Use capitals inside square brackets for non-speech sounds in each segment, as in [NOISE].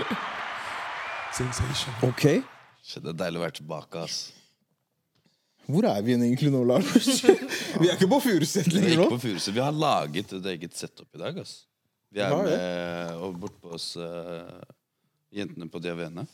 [LAUGHS] Sensation. Ok. Shit, Det er deilig å være tilbake, ass. Hvor er vi egentlig nå, Lars? [LAUGHS] vi er ikke på Furuset Vi er lenger ikke nå. på Furuset. Vi har laget et eget setup i dag, ass. Vi er har det. med og bortpå oss eh, jentene på Diavene.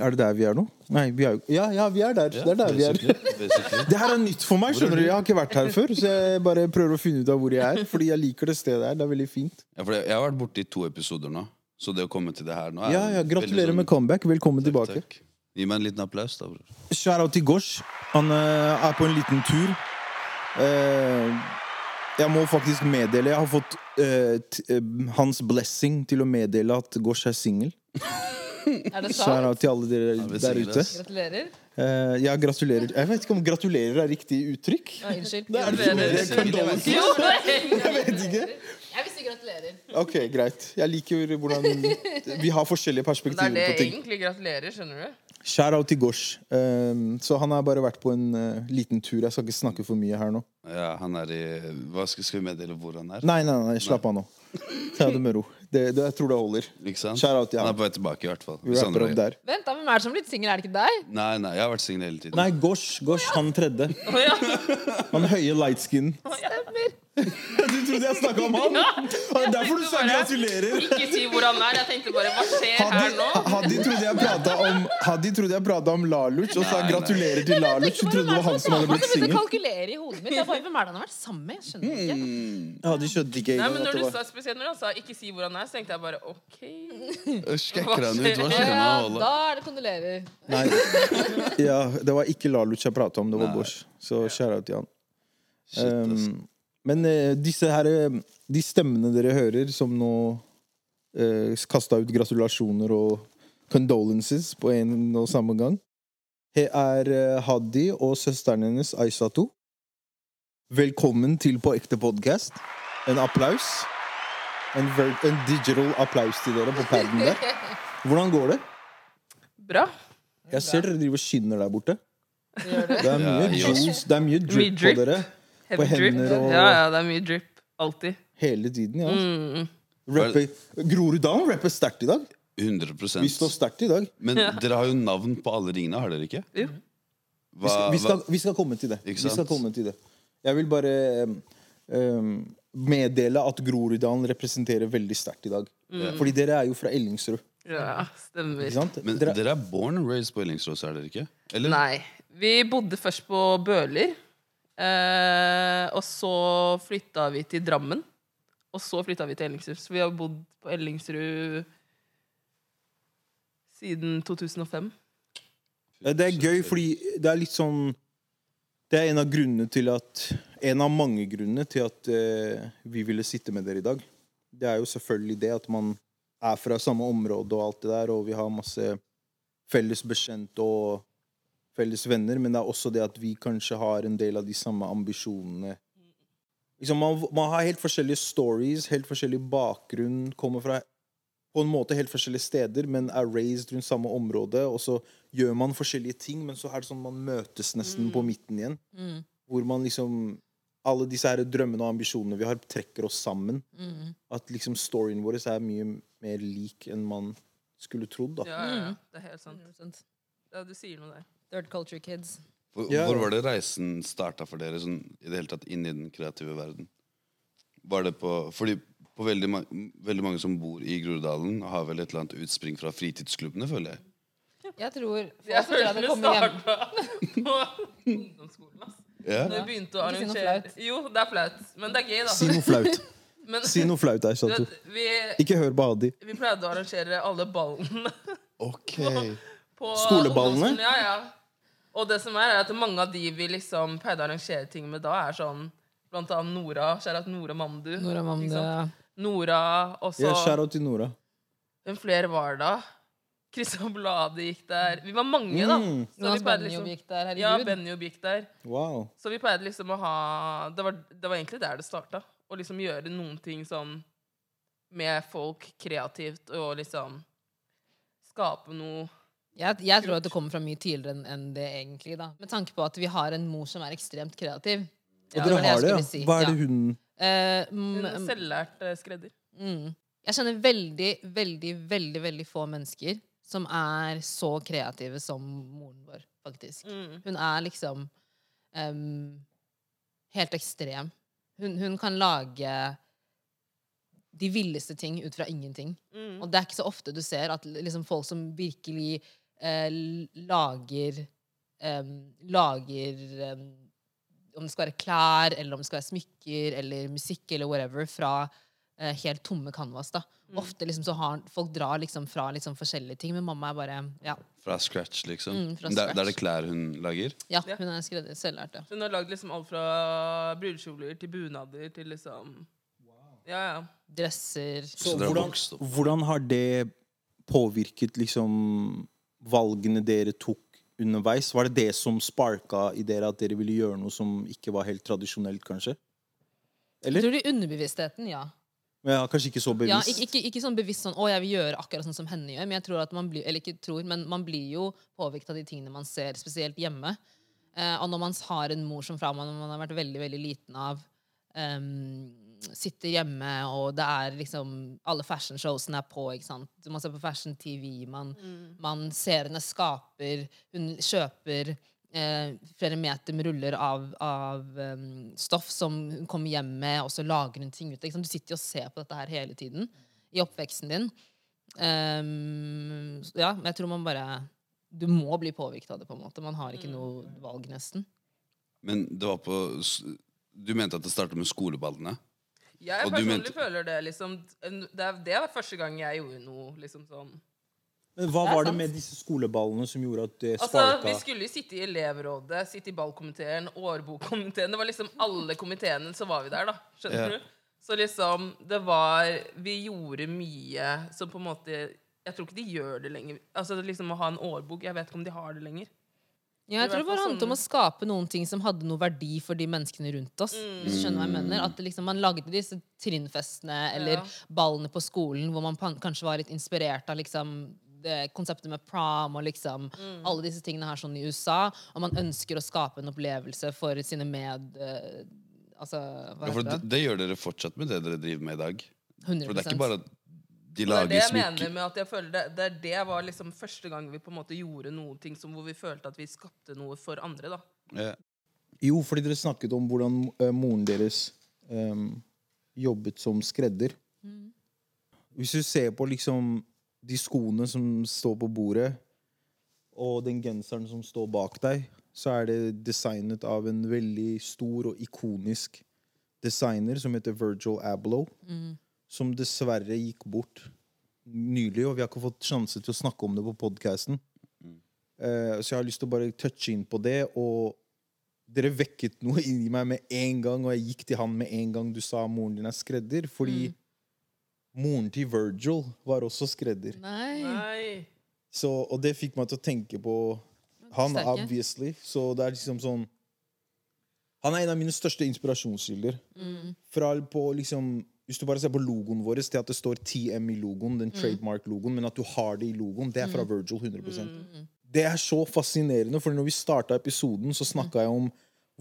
Er det der vi er nå? Nei, vi er jo Ja, ja, vi er der. det er der vi er. basically, basically. [LAUGHS] Det her er nytt for meg. skjønner du Jeg har ikke vært her før, så jeg bare prøver å finne ut av hvor jeg er. Fordi jeg liker det stedet her. Det er veldig fint. Ja, for jeg har vært borte i to episoder nå, så det å komme til det her nå er Ja, ja, Gratulerer sånn- med comeback. Velkommen Takk, tilbake. takk. Gi meg en liten applaus, da, bror. Shout-out til Gosh. Han uh, er på en liten tur. Uh, jeg må faktisk meddele Jeg har fått uh, t hans blessing til å meddele at Gosh er singel. [LAUGHS] Er det sant? Shout-out til alle dere Ja, der ute. Gratulerer. Uh, ja, gratulerer. Jeg vet ikke om gratulerer er riktig uttrykk. Ja, unnskyld. Det er det ikke [LAUGHS] Jeg vet ikke. Jeg vil si gratulerer. Ok, greit. Jeg liker hvordan vi har forskjellige Det er perspektiver det på ting. egentlig gratulerer, skjønner du. Shout-out til Gosh. Um, så han har bare vært på en uh, liten tur. Jeg skal ikke snakke for mye her nå. Ja, han er i Hva skal, skal vi meddele hvor han er? Nei, nei, nei, slapp av nå. Ta det med ro. Det, det, jeg tror det holder. Ikke sant? Shout-out ja. Han er på vei tilbake, i hvert fall. Vi rapper opp er- der. Vent, da, hvem er det som har blitt singel? Er det ikke deg? Nei, nei, jeg har vært singel hele tiden. Nei, Gosh. Gosh, han tredje. Oh, ja. Han høye light skin. [LAUGHS] Du trodde jeg snakka om han? Og Derfor du sa gratulerer. Ikke si hvor han er. Jeg tenkte bare hva skjer her nå? hadde trodde jeg prata om Hadde trodde jeg pratet om Laluc og sa gratulerer til Laluc. Hun trodde det var han som hadde blitt Jeg begynte å singel. kalkulere i hodet mitt. Bare, Hvem er det han har vært sammen med? Jeg skjønner ikke. Ja, de skjønte ikke Nei, men når du var sa, Spesielt når han sa 'ikke si hvor han er', så tenkte jeg bare OK. Skekker han ut? Hva skjer ja, nå? Ola? da er det kondolerer. Nei. [LAUGHS] Ja, det var ikke Laluc jeg prata om, det var Bosch. Så shout-out til han. Um, men uh, disse her eh, De stemmene dere hører, som nå uh, kasta ut gratulasjoner og condolences på en og samme gang, det er uh, Hadi og søsteren hennes Aisatu. Velkommen til På ekte podcast. En applaus. En, en digital applaus til dere på paden der. [LAUGHS] Hvordan går det? Bra. Jeg ser dere driver og skinner der borte. Det? Det er mye Ja, juice, det er mye drip Mye på dere. Heavy på hender og- Ja, ja, det er mye drip. Alltid. Hele tiden, ja. Mm. Rappe, Groruddalen rapper sterkt i dag. 100 Vi står sterkt i dag. Men dere har jo navn på alle ringene, har dere ikke? Jo. Vi skal, vi skal, vi skal komme til det. Ikke Vi skal komme til det. Jeg vil bare um, meddele at Groruddalen representerer veldig sterkt i dag. Fordi dere er jo fra Ellingsrud. Ja, stemmer. Ikke sant? Men dere, dere er born and raised på Ellingsrås, er dere ikke? Eller? Nei. Vi bodde først på Bøler. Eh, og så flytta vi til Drammen. Og så flytta vi til Ellingsrud. Så vi har bodd på Ellingsrud siden 2005. det er gøy, fordi det er litt sånn Det er en av at En av mange grunnene til at eh, vi ville sitte med dere i dag. Det er jo selvfølgelig det at man er fra samme område og alt det der, og vi har masse felles bekjente og felles venner, men det er også det at vi kanskje har en del av de samme ambisjonene. Liksom, man, man har helt forskjellige stories, helt forskjellig bakgrunn, kommer fra på en måte helt forskjellige steder, men er raised rundt samme område, og så gjør man forskjellige ting, men så er det sånn man møtes nesten på midten igjen. Mm, Hvor man liksom Alle disse her drømmene og ambisjonene vi har, trekker oss sammen. mm. At liksom storyen vår er mye mer lik enn man skulle trodd. da. Ja, ja, ja. Mm. Det er helt sant. Ja, du sier noe der. Third culture kids. Hvor, Ja. hvor var det reisen starta for dere sånn, i det hele tatt inn i den kreative verden? Var det på Fordi på veldig, ma veldig mange som bor i Groruddalen, har vel et eller annet utspring fra fritidsklubbene, føler jeg. Jeg tror Jeg folk tror at føler det det kommer hjem. starta på ungdomsskolen. ass. Ja. Når vi begynte å Ikke si noe arrangere flaut. Jo, det er flaut, men det er gøy, da. Si noe flaut. [LAUGHS] Men, Si noe flaut der, du Sato. vet, vi, Ikke hør på Hadi. vi pleide å arrangere alle ballene [LAUGHS] Ok. på Skoleballene? ungdomsskolen. Ja, ja. Og det som er, er at mange av de vi liksom pleide å arrangere ting med da, er sånn Blant annet Nora. Kjære Nora Mamdu. Nora ikke sant? Nora, og så Ja, Shout-out til Nora. Hvem flere var da? Christian Blade gikk der. Vi var mange, da. Mm. Så vi pleide liksom, gikk der, ja. Benjob gikk der. Wow. Så vi pleide liksom å ha Det var, det var egentlig der det starta. Å liksom gjøre noen ting sånn med folk kreativt, og liksom skape noe Jeg, jeg tror at det kommer fra mye tidligere enn en det egentlig. da Med tanke på at vi har en mor som er ekstremt kreativ. Og Ja, dere har det, ja? si. Hva er det hun Eh, En mm, selvlært eh, skredder. mm. Jeg kjenner veldig, veldig, veldig veldig få mennesker som er så kreative som moren vår, faktisk. Mm. Hun er liksom um, helt ekstrem. Hun, hun kan lage de villeste ting ut fra ingenting. Mm. Og det er ikke så ofte du ser at liksom, folk som virkelig eh, lager em, Lager em, Om det skal være klær, eller om det skal være smykker eller musikk eller whatever, fra eh, helt tomme canvas. da. Ofte liksom, så har folk drar liksom fra liksom, forskjellige ting, men mamma er bare Ja, Fra scratch, liksom. Mm, fra scratch. det, er- det er det klær hun lager? ja hun er skredder, selvlært. Ja. Så hun har lagd liksom alt fra brudekjoler til bunader til liksom Ja, ja. Dresser Så dere hvordan, hvordan har det påvirket liksom valgene dere tok underveis? Var det det som sparka i dere at dere ville gjøre noe som ikke var helt tradisjonelt, kanskje? Jeg tror det er underbevisstheten, ja. Ja, kanskje ikke så Ja, bevisst. ikke, ikke, ikke sånn bevisst sånn 'Å, jeg vil gjøre akkurat sånn som henne gjør', men jeg tror at man blir Eller ikke tror, men man blir jo påvirket av de tingene man ser, spesielt hjemme. Eh, og når man har en mor som fra man, man har vært veldig, veldig liten av ehm, Sitter hjemme, og det er liksom Alle fashionshowsene er på, ikke sant. Man ser på Fashion TV, man, man ser henne skaper Hun kjøper eh, flere meter med ruller av, av um, stoff som hun kommer hjem med, og så lager hun ting ut. Du sitter jo og ser på dette her hele tiden i oppveksten din. Um, ja, men jeg tror man bare Du må bli påvirket av det, på en måte. Man har ikke noe valg, nesten. Men det var på Du mente at det starta med skoleballene? Jeg Og personlig mente- føler det liksom det, det var første gang jeg gjorde noe liksom sånn Men hva var det med disse skoleballene som gjorde at det Altså. Vi skulle jo sitte i elevrådet, sitte i ballkomiteen, årbokkomiteen Det var liksom alle komiteene, så var vi der, da. Skjønner Ja. du? Så liksom, det var Vi gjorde mye som på en måte Jeg tror ikke de gjør det lenger. Altså liksom Å ha en årbok Jeg vet ikke om de har det lenger. Ja, jeg tror det var handlet om å sånn- skape noen ting som hadde noe verdi for de menneskene rundt oss. Hvis du skjønner hva jeg mener At liksom, Man lagde disse trinnfestene eller Ja. ballene på skolen hvor man kanskje var litt inspirert av liksom det konseptet med prom og liksom alle disse tingene her sånn i USA. Og man ønsker å skape en opplevelse for sine med... Uh, altså, hva Ja, for det, det? det gjør dere fortsatt med det dere driver med i dag? 100 For det er ikke bare at de lager det er det jeg mener med at jeg føler det, det, er det var liksom første gang vi på en måte gjorde noen ting som hvor vi følte at vi skapte noe for andre. da. Ja. Jo, fordi dere snakket om hvordan uh, moren deres um, jobbet som skredder. Hvis du ser på liksom de skoene som står på bordet, og den genseren som står bak deg, så er det designet av en veldig stor og ikonisk designer som heter Virgil Abloh, som dessverre gikk bort nylig, og vi har ikke fått sjanse til å snakke om det på podkasten. så jeg har lyst til å bare touche inn på det, og dere vekket noe [LAUGHS] inni meg med en gang, og jeg gikk til han med en gang du sa moren din er skredder, fordi moren til Virgil var også skredder. Nei. Nei. Så, og det fikk meg til å tenke på han, Sterke. obviously. Så det er liksom sånn Han er en av mine største inspirasjonskilder. Fra på liksom Hvis du bare ser på logoen vår, til at det står TM i logoen, den trademark-logoen, men at du har det i logoen, det er fra Virgil 100% Det er så fascinerende, for når vi starta episoden, så snakka jeg om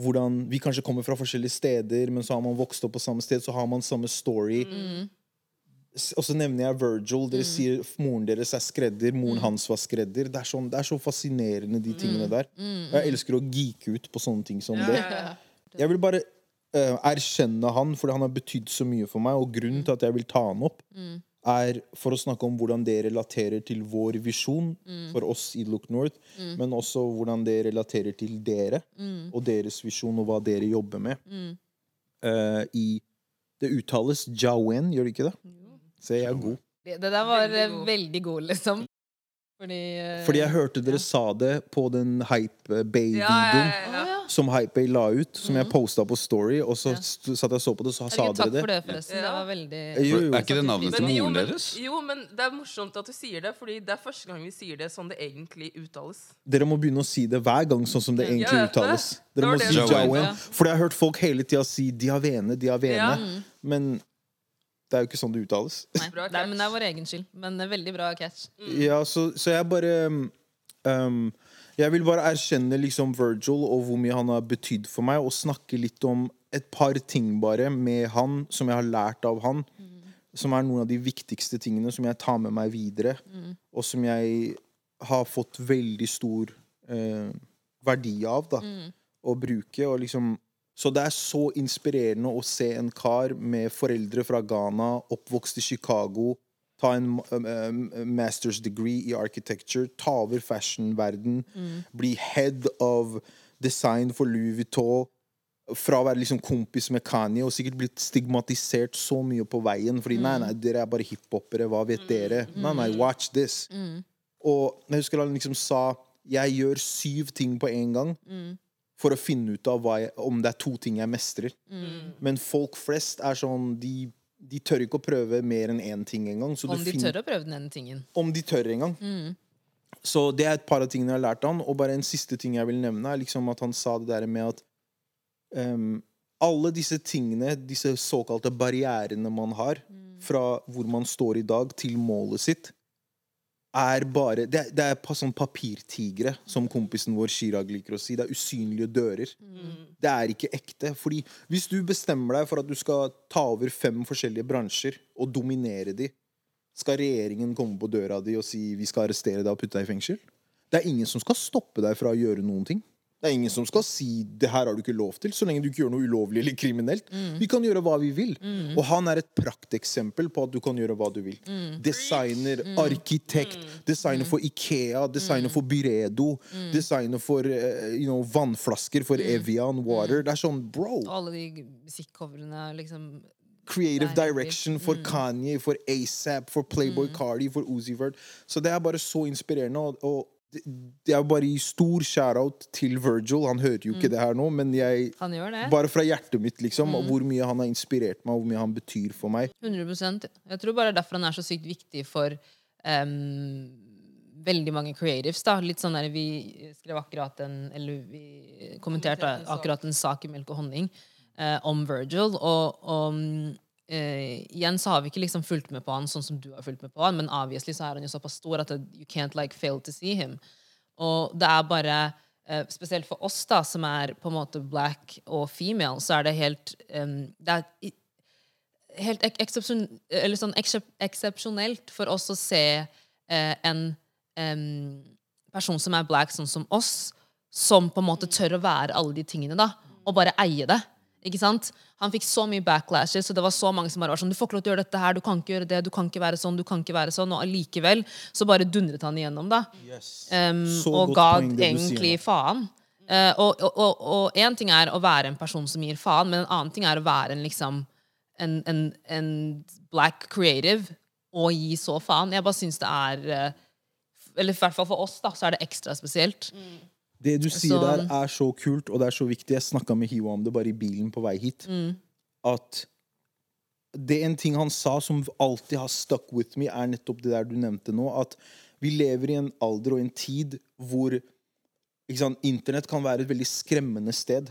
hvordan vi kanskje kommer fra forskjellige steder, men så har man vokst opp på samme sted, så har man samme story. Mm. Og så nevner jeg Virgil. Dere sier moren deres er skredder. Moren hans var skredder. Det er, sånn, det er så fascinerende, de tingene der. Og jeg elsker å geeke ut på sånne ting som det. Jeg vil bare erkjenne han, fordi han har betydd så mye for meg. Og grunnen til at jeg vil ta han opp, er for å snakke om hvordan det relaterer til vår visjon for oss i Look North, men også hvordan det relaterer til dere og deres visjon og hva dere jobber med. Uh, I Det uttales Jawen, gjør det ikke det? Se, jeg er god. Det, det der var veldig god liksom. Fordi uh, Fordi jeg hørte dere sa det på den Hype Bay-videoen ja, ja, ja. som Hype Bay la ut, som jeg posta på Story, og så Ja. satt jeg og så på det, så sa dere det. det, forresten. Det var veldig Jo, jo. Er ikke det navnet til moren deres? jo, men det er morsomt at du sier det, Fordi det er første gang vi sier det sånn det egentlig uttales. Dere må begynne å si det hver gang, sånn som det egentlig uttales. Dere må det si Jawen. Ja. For jeg har hørt folk hele tida si Diavene, Diavene. Ja. Men det er jo ikke sånn det uttales. Nei, catch. men det er vår egen skyld. Men det er veldig bra catch. Ja, så, så jeg bare um, Jeg vil bare erkjenne liksom Virgil og hvor mye han har betydd for meg, og snakke litt om et par ting bare med han som jeg har lært av han. som er noen av de viktigste tingene som jeg tar med meg videre, og som jeg har fått veldig stor eh, verdi av da, å bruke. Og liksom, så det er så inspirerende å se en kar med foreldre fra Ghana, oppvokst i Chicago, ta en um, um, master's degree i architecture, ta over fashion-verden, bli head of design for Louis Vuitton, fra å være liksom kompis med Kanye og sikkert blitt stigmatisert så mye på veien. Fordi nei, nei, dere er bare hiphopere, hva vet dere? Nei, nei, watch this. Og jeg husker han liksom sa jeg gjør syv ting på en gang for å finne ut av jeg, om det er to ting jeg mestrer. Men folk flest er sånn de, de tør ikke å prøve mer enn én ting engang. Om de finner- tør å prøve den ene tingen. om de tør engang. Så det er et par av tingene jeg har lært han. Og bare en siste ting jeg vil nevne, er liksom at han sa det der med at um, alle disse tingene, disse såkalte barrierene man har, fra hvor man står i dag, til målet sitt, er bare Det, er- det er sånn papirtigre, som kompisen vår Chirag liker å si. Det er usynlige dører. Det er ikke ekte. Fordi hvis du bestemmer deg for at du skal ta over fem forskjellige bransjer og dominere de, skal regjeringen komme på døra di og si vi skal arrestere deg og putte deg i fengsel? Det er ingen som skal stoppe deg fra å gjøre noen ting. Det er ingen som skal si det her har du ikke lov til, så lenge du ikke gjør noe ulovlig eller kriminelt. Vi kan gjøre hva vi vil. Og han er et prakteksempel på at du kan gjøre hva du vil. Designer, arkitekt, designer for Ikea, designer for Byredo, designer for uh, you know, vannflasker for Evian Water. Det er sånn, bro! Og alle de musikcoverene liksom creative direction for Kanye, for ASAP, for Playboy Cardi, for Uzi Vert. Så det er bare så inspirerende. Og, og er bare i stor shout-out til Virgil. Han hører jo ikke det her nå, men jeg Han gjør det. Bare fra hjertet mitt, liksom. Og hvor mye han har inspirert meg, og hvor mye han betyr for meg. 100% Jeg tror bare derfor han er så sykt viktig for um, veldig mange creatives. da Litt sånn der Vi skrev akkurat en Eller vi kommenterte akkurat en sak i Melk og honning uh, om Virgil. Og, og eh, igjen så har vi ikke liksom fulgt med på han sånn som du har fulgt med på han, men obviously så er han jo såpass stor at you can't like fail to see him. Og det er bare uh, Spesielt for oss, da, som er på en måte black og female, så er det helt um, Det er helt ek eksepsjon, eller sånn eksepsjonelt for oss å se uh, en um, person som er black, sånn som oss, som på en måte tør å være alle de tingene, da, og bare eie det. Ikke sant? Han fikk så mye backlashes, og det var så mange som bare var sånn Du får ikke lov til å gjøre dette her, du kan ikke gjøre det, du kan ikke være sånn, du kan ikke være sånn. Og allikevel så bare dundret han igjennom, da. Um, og ga egentlig faen. Uh, og en ting er å være en person som gir faen, men en annen ting er å være en liksom en, en, en black creative og gi så faen. Jeg bare syns det er uh, Eller i hvert fall for oss, da, så er det ekstra spesielt. Det du sier Så- der, er så kult, og det er så viktig. Jeg snakka med Hiwa om det bare i bilen på vei hit. At det er en ting han sa som alltid har stuck with me, er nettopp det der du nevnte nå. At vi lever i en alder og en tid hvor sant, internett kan være et veldig skremmende sted.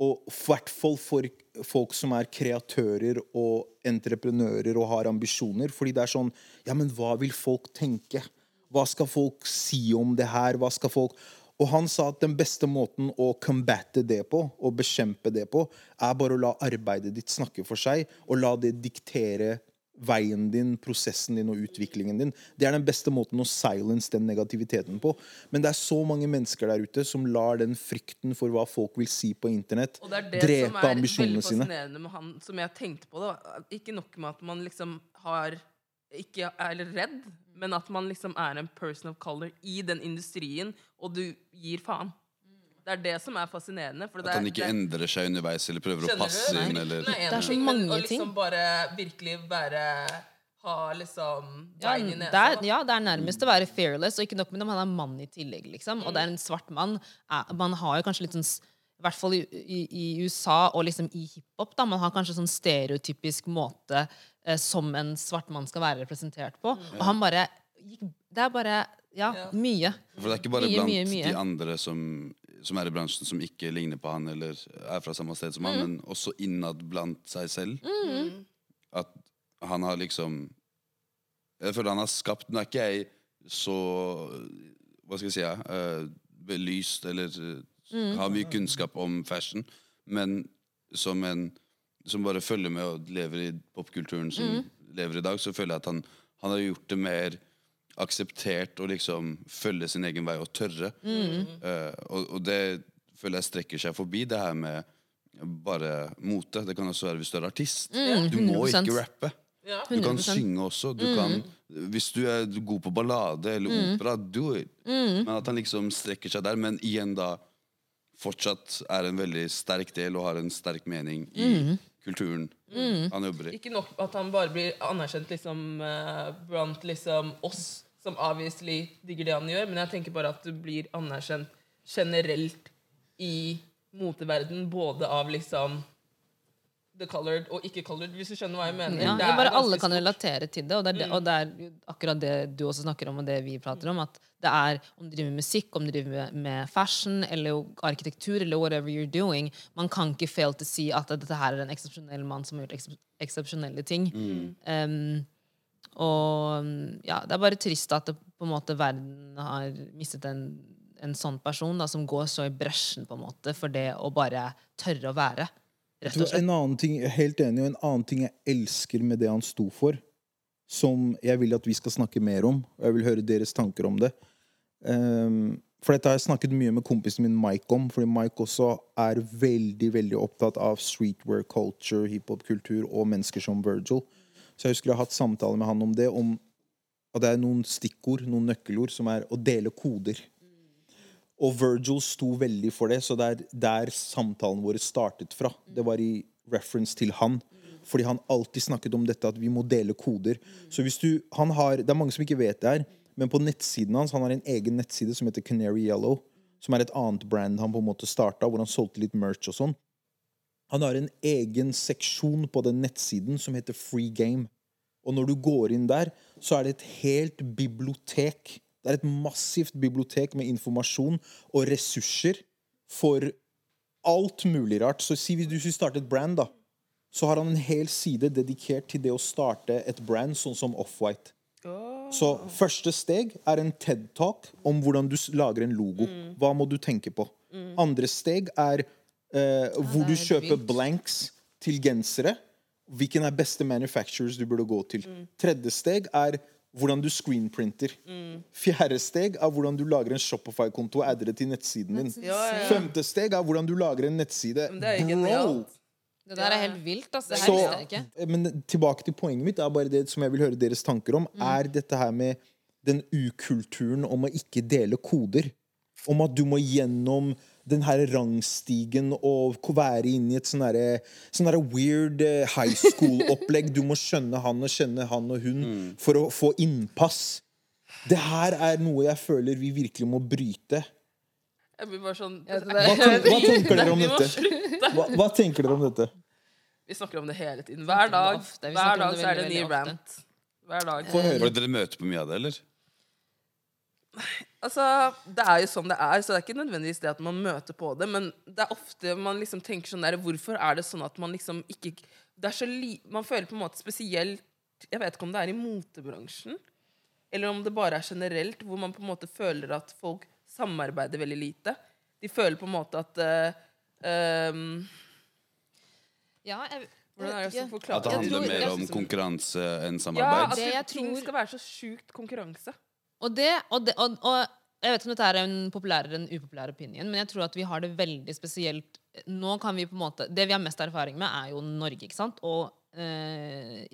Og i hvert fall for folk som er kreatører og entreprenører og har ambisjoner. Fordi det er sånn Ja, men hva vil folk tenke? Hva skal folk si om det her? Hva skal folk Og han sa at den beste måten å combatte det på, og bekjempe det på, er bare å la arbeidet ditt snakke for seg, og la det diktere veien din, prosessen din og utviklingen din. Det er den beste måten å silence den negativiteten på. Men det er så mange mennesker der ute som lar den frykten for hva folk vil si på internett, Og det er det drepe som er veldig fascinerende med han, som jeg tenkte på. da Ikke nok med at man liksom har Ikke er redd, men at man liksom er en person of color i den industrien, og du gir faen. Det er det som er fascinerende. For At han er- ikke det- endrer seg underveis eller prøver å passe du? inn. Eller nei, Det er så ting, men mange å liksom bare virkelig være Ha liksom Ja, det er, ja, det er nærmest å være fearless, og ikke nok med det, han er mann i tillegg, liksom. Og det er en svart mann. Er- Man har jo kanskje litt sånn I hvert fall i, i, i USA og liksom i hiphop, da. Man har kanskje sånn stereotypisk måte eh, som en svart mann skal være representert på. Og han bare gikk Det er bare Ja, Ja. mye. For det er ikke bare Mye, blant mye, mye. de andre som, som er i bransjen, som ikke ligner på han eller er fra samme sted som han, Mm. men også innad blant seg selv. At han har liksom Jeg føler han har skapt Nå er ikke jeg så Hva skal jeg si ja, eh, belyst eller Mm. har mye kunnskap om fashion, men som en som bare følger med og lever i popkulturen, som Mm. lever i dag, så føler jeg at han, han har gjort det mer akseptert å liksom følge sin egen vei og tørre. Eh, og, og det føler jeg strekker seg forbi det her med bare mote. Det kan også være hvis du er artist. du må 100%. ikke rappe. Ja. Du kan synge også. Du kan, hvis du er god på ballade eller opera, do it. Men at han liksom strekker seg der, men igjen da fortsatt er en veldig sterk del og har en sterk mening i kulturen han jobber i. Ikke nok at han bare blir anerkjent liksom, eh, blant liksom, oss som obviously digger det han gjør, men jeg tenker bare at du blir anerkjent generelt i moteverden, både av liksom the colored og ikke colored, hvis du skjønner hva jeg mener. Ja, Det er bare Alle kan relatere til det, og det, er det, og det er akkurat det du også snakker om, og det vi prater om. At det er om du driver med musikk, om du driver med, fashion eller arkitektur eller whatever you're doing. Man kan ikke fail til å si at dette her er en eksepsjonell mann som har gjort eksep- eksepsjonelle ting. Um, og ja, det er bare trist at det, på en måte verden har mistet en, en sånn person da, som går så i bresjen på en måte for det å bare tørre å være. Rett og slett. En annen ting, jeg er helt enig, og en annen ting jeg elsker med det han sto for, som jeg vil at vi skal snakke mer om, og jeg vil høre deres tanker om det. Ehm, for dette har jeg snakket mye med kompisen min Mike om, fordi Mike også er veldig veldig opptatt av streetwear culture, hiphop-kultur og mennesker som Virgil. Så jeg husker jeg har hatt samtale med han om det, om at det er noen stikkord, noen nøkkelord, som er å dele koder. Og Virgil sto veldig for det, så det er der samtalen vår startet fra. Det var i reference til han. Fordi han alltid snakket om dette at vi må dele koder. Så hvis du, han har, Det er mange som ikke vet det her, men på nettsiden hans han har en egen nettside som heter Canary Yellow. Som er et annet brand han på en måte starta, hvor han solgte litt merch og sånn. Han har en egen seksjon på den nettsiden som heter Free Game. Og når du går inn der, så er det et helt bibliotek. Det er et massivt bibliotek med informasjon og ressurser for alt mulig rart. Så si hvis du skulle starte et brand, da, så har han en hel side dedikert til det å starte et brand, sånn som Offwhite. Så første steg er en TED-talk om hvordan du lager en logo. Hva må du tenke på? Andre steg er eh, hvor du er kjøper blanks til gensere. Hvilken er beste manufacturers du burde gå til? Tredje steg er hvordan du screenprinter. Fjerde steg er hvordan du lager en Shopify-konto og adder det til nettsiden din. Ja, ja, ja. Femte steg er hvordan du lager en nettside. Men det er der er helt vilt. Altså. Det her Så, jeg ikke. men tilbake til poenget mitt er bare det som jeg vil høre deres tanker om, er dette her med den ukulturen om å ikke dele koder. Om at du må gjennom den her rangstigen og være inne i et sånn derre sånn weird eh, high school-opplegg. Du må skjønne han og kjenne han og hun for å få innpass. Det her er noe jeg føler vi virkelig må bryte. Jeg blir bare sånn Ja, det Hva, hva tenker dere om [LAUGHS] dette? Hva, hva tenker dere om dette? Vi snakker om det hele tiden. Hver dag, ofte. Hver dag så er det en ny rant. Hver dag. Få høre. Var det dere møter på mye av det, eller? Altså, Det er jo sånn det er, så det er ikke nødvendigvis det at man møter på det. Men det er ofte man liksom tenker sånn der Hvorfor er det sånn at man liksom ikke det er så li, Man føler på en måte spesielt Jeg vet ikke om det er i motebransjen, eller om det bare er generelt, hvor man på en måte føler at folk samarbeider veldig lite. De føler på en måte at uh, um, Ja, jeg, Hvordan er det jeg forklare At det handler tror- mer om konkurranse enn samarbeid? Ja, at Det ting skal være så sjukt konkurranse. Og det, og, det og, og jeg vet ikke om dette er en populær eller en upopulær opinion, men jeg tror at vi har det veldig spesielt Nå kan vi på en måte Det vi har mest erfaring med, er jo Norge, ikke sant? Og eh,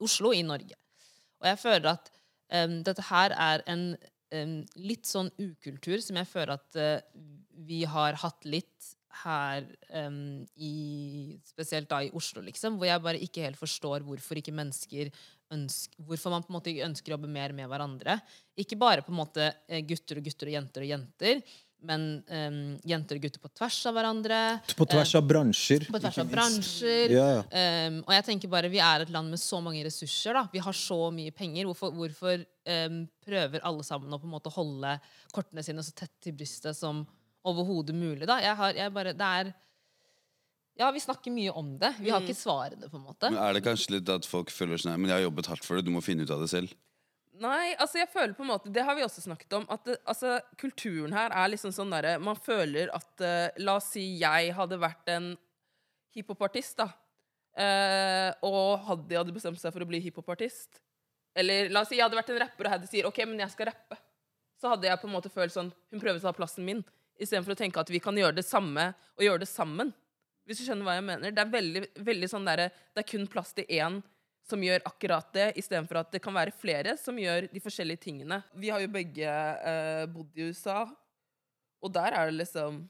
Oslo i Norge. Og jeg føler at eh, dette her er en litt sånn ukultur som jeg føler at uh, vi har hatt litt her um, i Spesielt da i Oslo, liksom. Hvor jeg bare ikke helt forstår hvorfor ikke mennesker ønsker, Hvorfor man på en måte ønsker å jobbe mer med hverandre. Ikke bare på en måte eh, gutter og gutter og jenter og jenter, men um, jenter og gutter på tvers av hverandre. På tvers av bransjer. På tvers av bransjer. Ja, ja. Um, og jeg tenker bare, Vi er et land med så mange ressurser. da. Vi har så mye penger. Hvorfor, hvorfor um, prøver alle sammen å på en måte holde kortene sine så tett til brystet som overhodet mulig? da? Jeg har, jeg bare, det er... Ja, vi snakker mye om det. Vi har ikke svarene, på en måte. Men er det kanskje litt at folk føler sånn Men jeg har jobbet hardt for det, du må finne ut av det selv? Nei, altså jeg føler på en måte Det har vi også snakket om. At det, altså, kulturen her er liksom sånn derre Man føler at uh, La oss si jeg hadde vært en hiphopartist, da. Uh, og Haddy hadde bestemt seg for å bli hiphopartist Eller la oss si jeg hadde vært en rapper, og Haddy sier OK, men jeg skal rappe. Så hadde jeg på en måte følt sånn Hun prøver å ta plassen min, istedenfor å tenke at vi kan gjøre det samme og gjøre det sammen. Hvis du skjønner hva jeg mener. Det er veldig, veldig sånn derre Det er kun plass til én som gjør akkurat det, istedenfor at det kan være flere som gjør de forskjellige tingene. Vi har jo begge eh, bodd i USA, og der er det liksom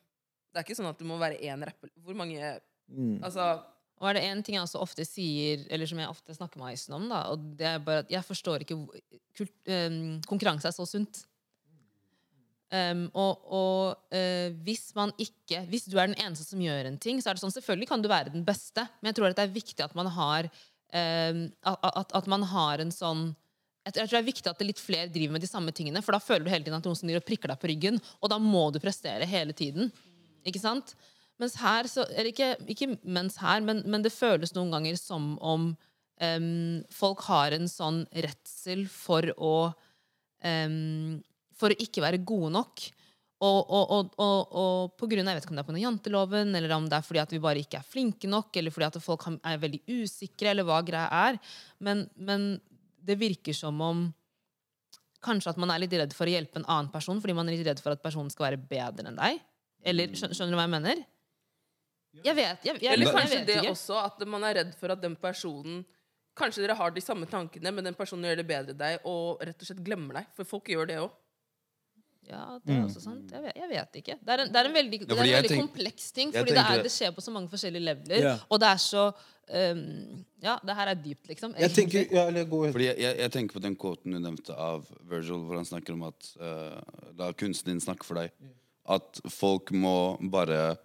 Det er ikke sånn at det må være én rapper. Hvor mange Mm. Altså Og er det en ting jeg også ofte sier, eller som jeg ofte snakker med Aisen om, da, og det er bare at jeg forstår ikke kult, um, Konkurranse er så sunt. Um, og og uh, hvis man ikke Hvis du er den eneste som gjør en ting, så er det sånn Selvfølgelig kan du være den beste, men jeg tror at det er viktig at man har at, at, at man har en sånn jeg tror det er viktig at det litt flere driver med de samme tingene, for da føler du hele tiden at noen som driver og prikker deg på ryggen, og da må du prestere hele tiden. Ikke sant? Mens her så Eller ikke, ikke mens her, men, men det føles noen ganger som om um, folk har en sånn redsel for å um, For å ikke være gode nok. Og, og, og, og, og på grunn av, Jeg vet ikke om det er på janteloven, eller om det er fordi at vi bare ikke er flinke nok, eller fordi at folk er veldig usikre, eller hva greia er. Men, men det virker som om Kanskje at man er litt redd for å hjelpe en annen person fordi man er litt redd for at personen skal være bedre enn deg. Eller skjønner, skjønner du hva jeg mener? Jeg vet, jeg, jeg, Eller jeg, kanskje vet det ikke. også, at man er redd for at den personen Kanskje dere har de samme tankene, men den personen gjør det bedre enn deg, og rett og slett glemmer deg. For folk gjør det òg. Ja, det er også sant. Jeg vet, jeg vet ikke. Det er en, det er en veldig, det er en veldig tenk- kompleks ting, fordi det, er, det- det skjer på så mange forskjellige leveler. Ja. Og det er så um, Ja, det her er dypt, liksom. Jeg tenker ja, jeg, jeg, jeg tenker på den quoten du nevnte av Virgil, hvor han snakker om at uh, la kunsten din snakke for deg. At folk må bare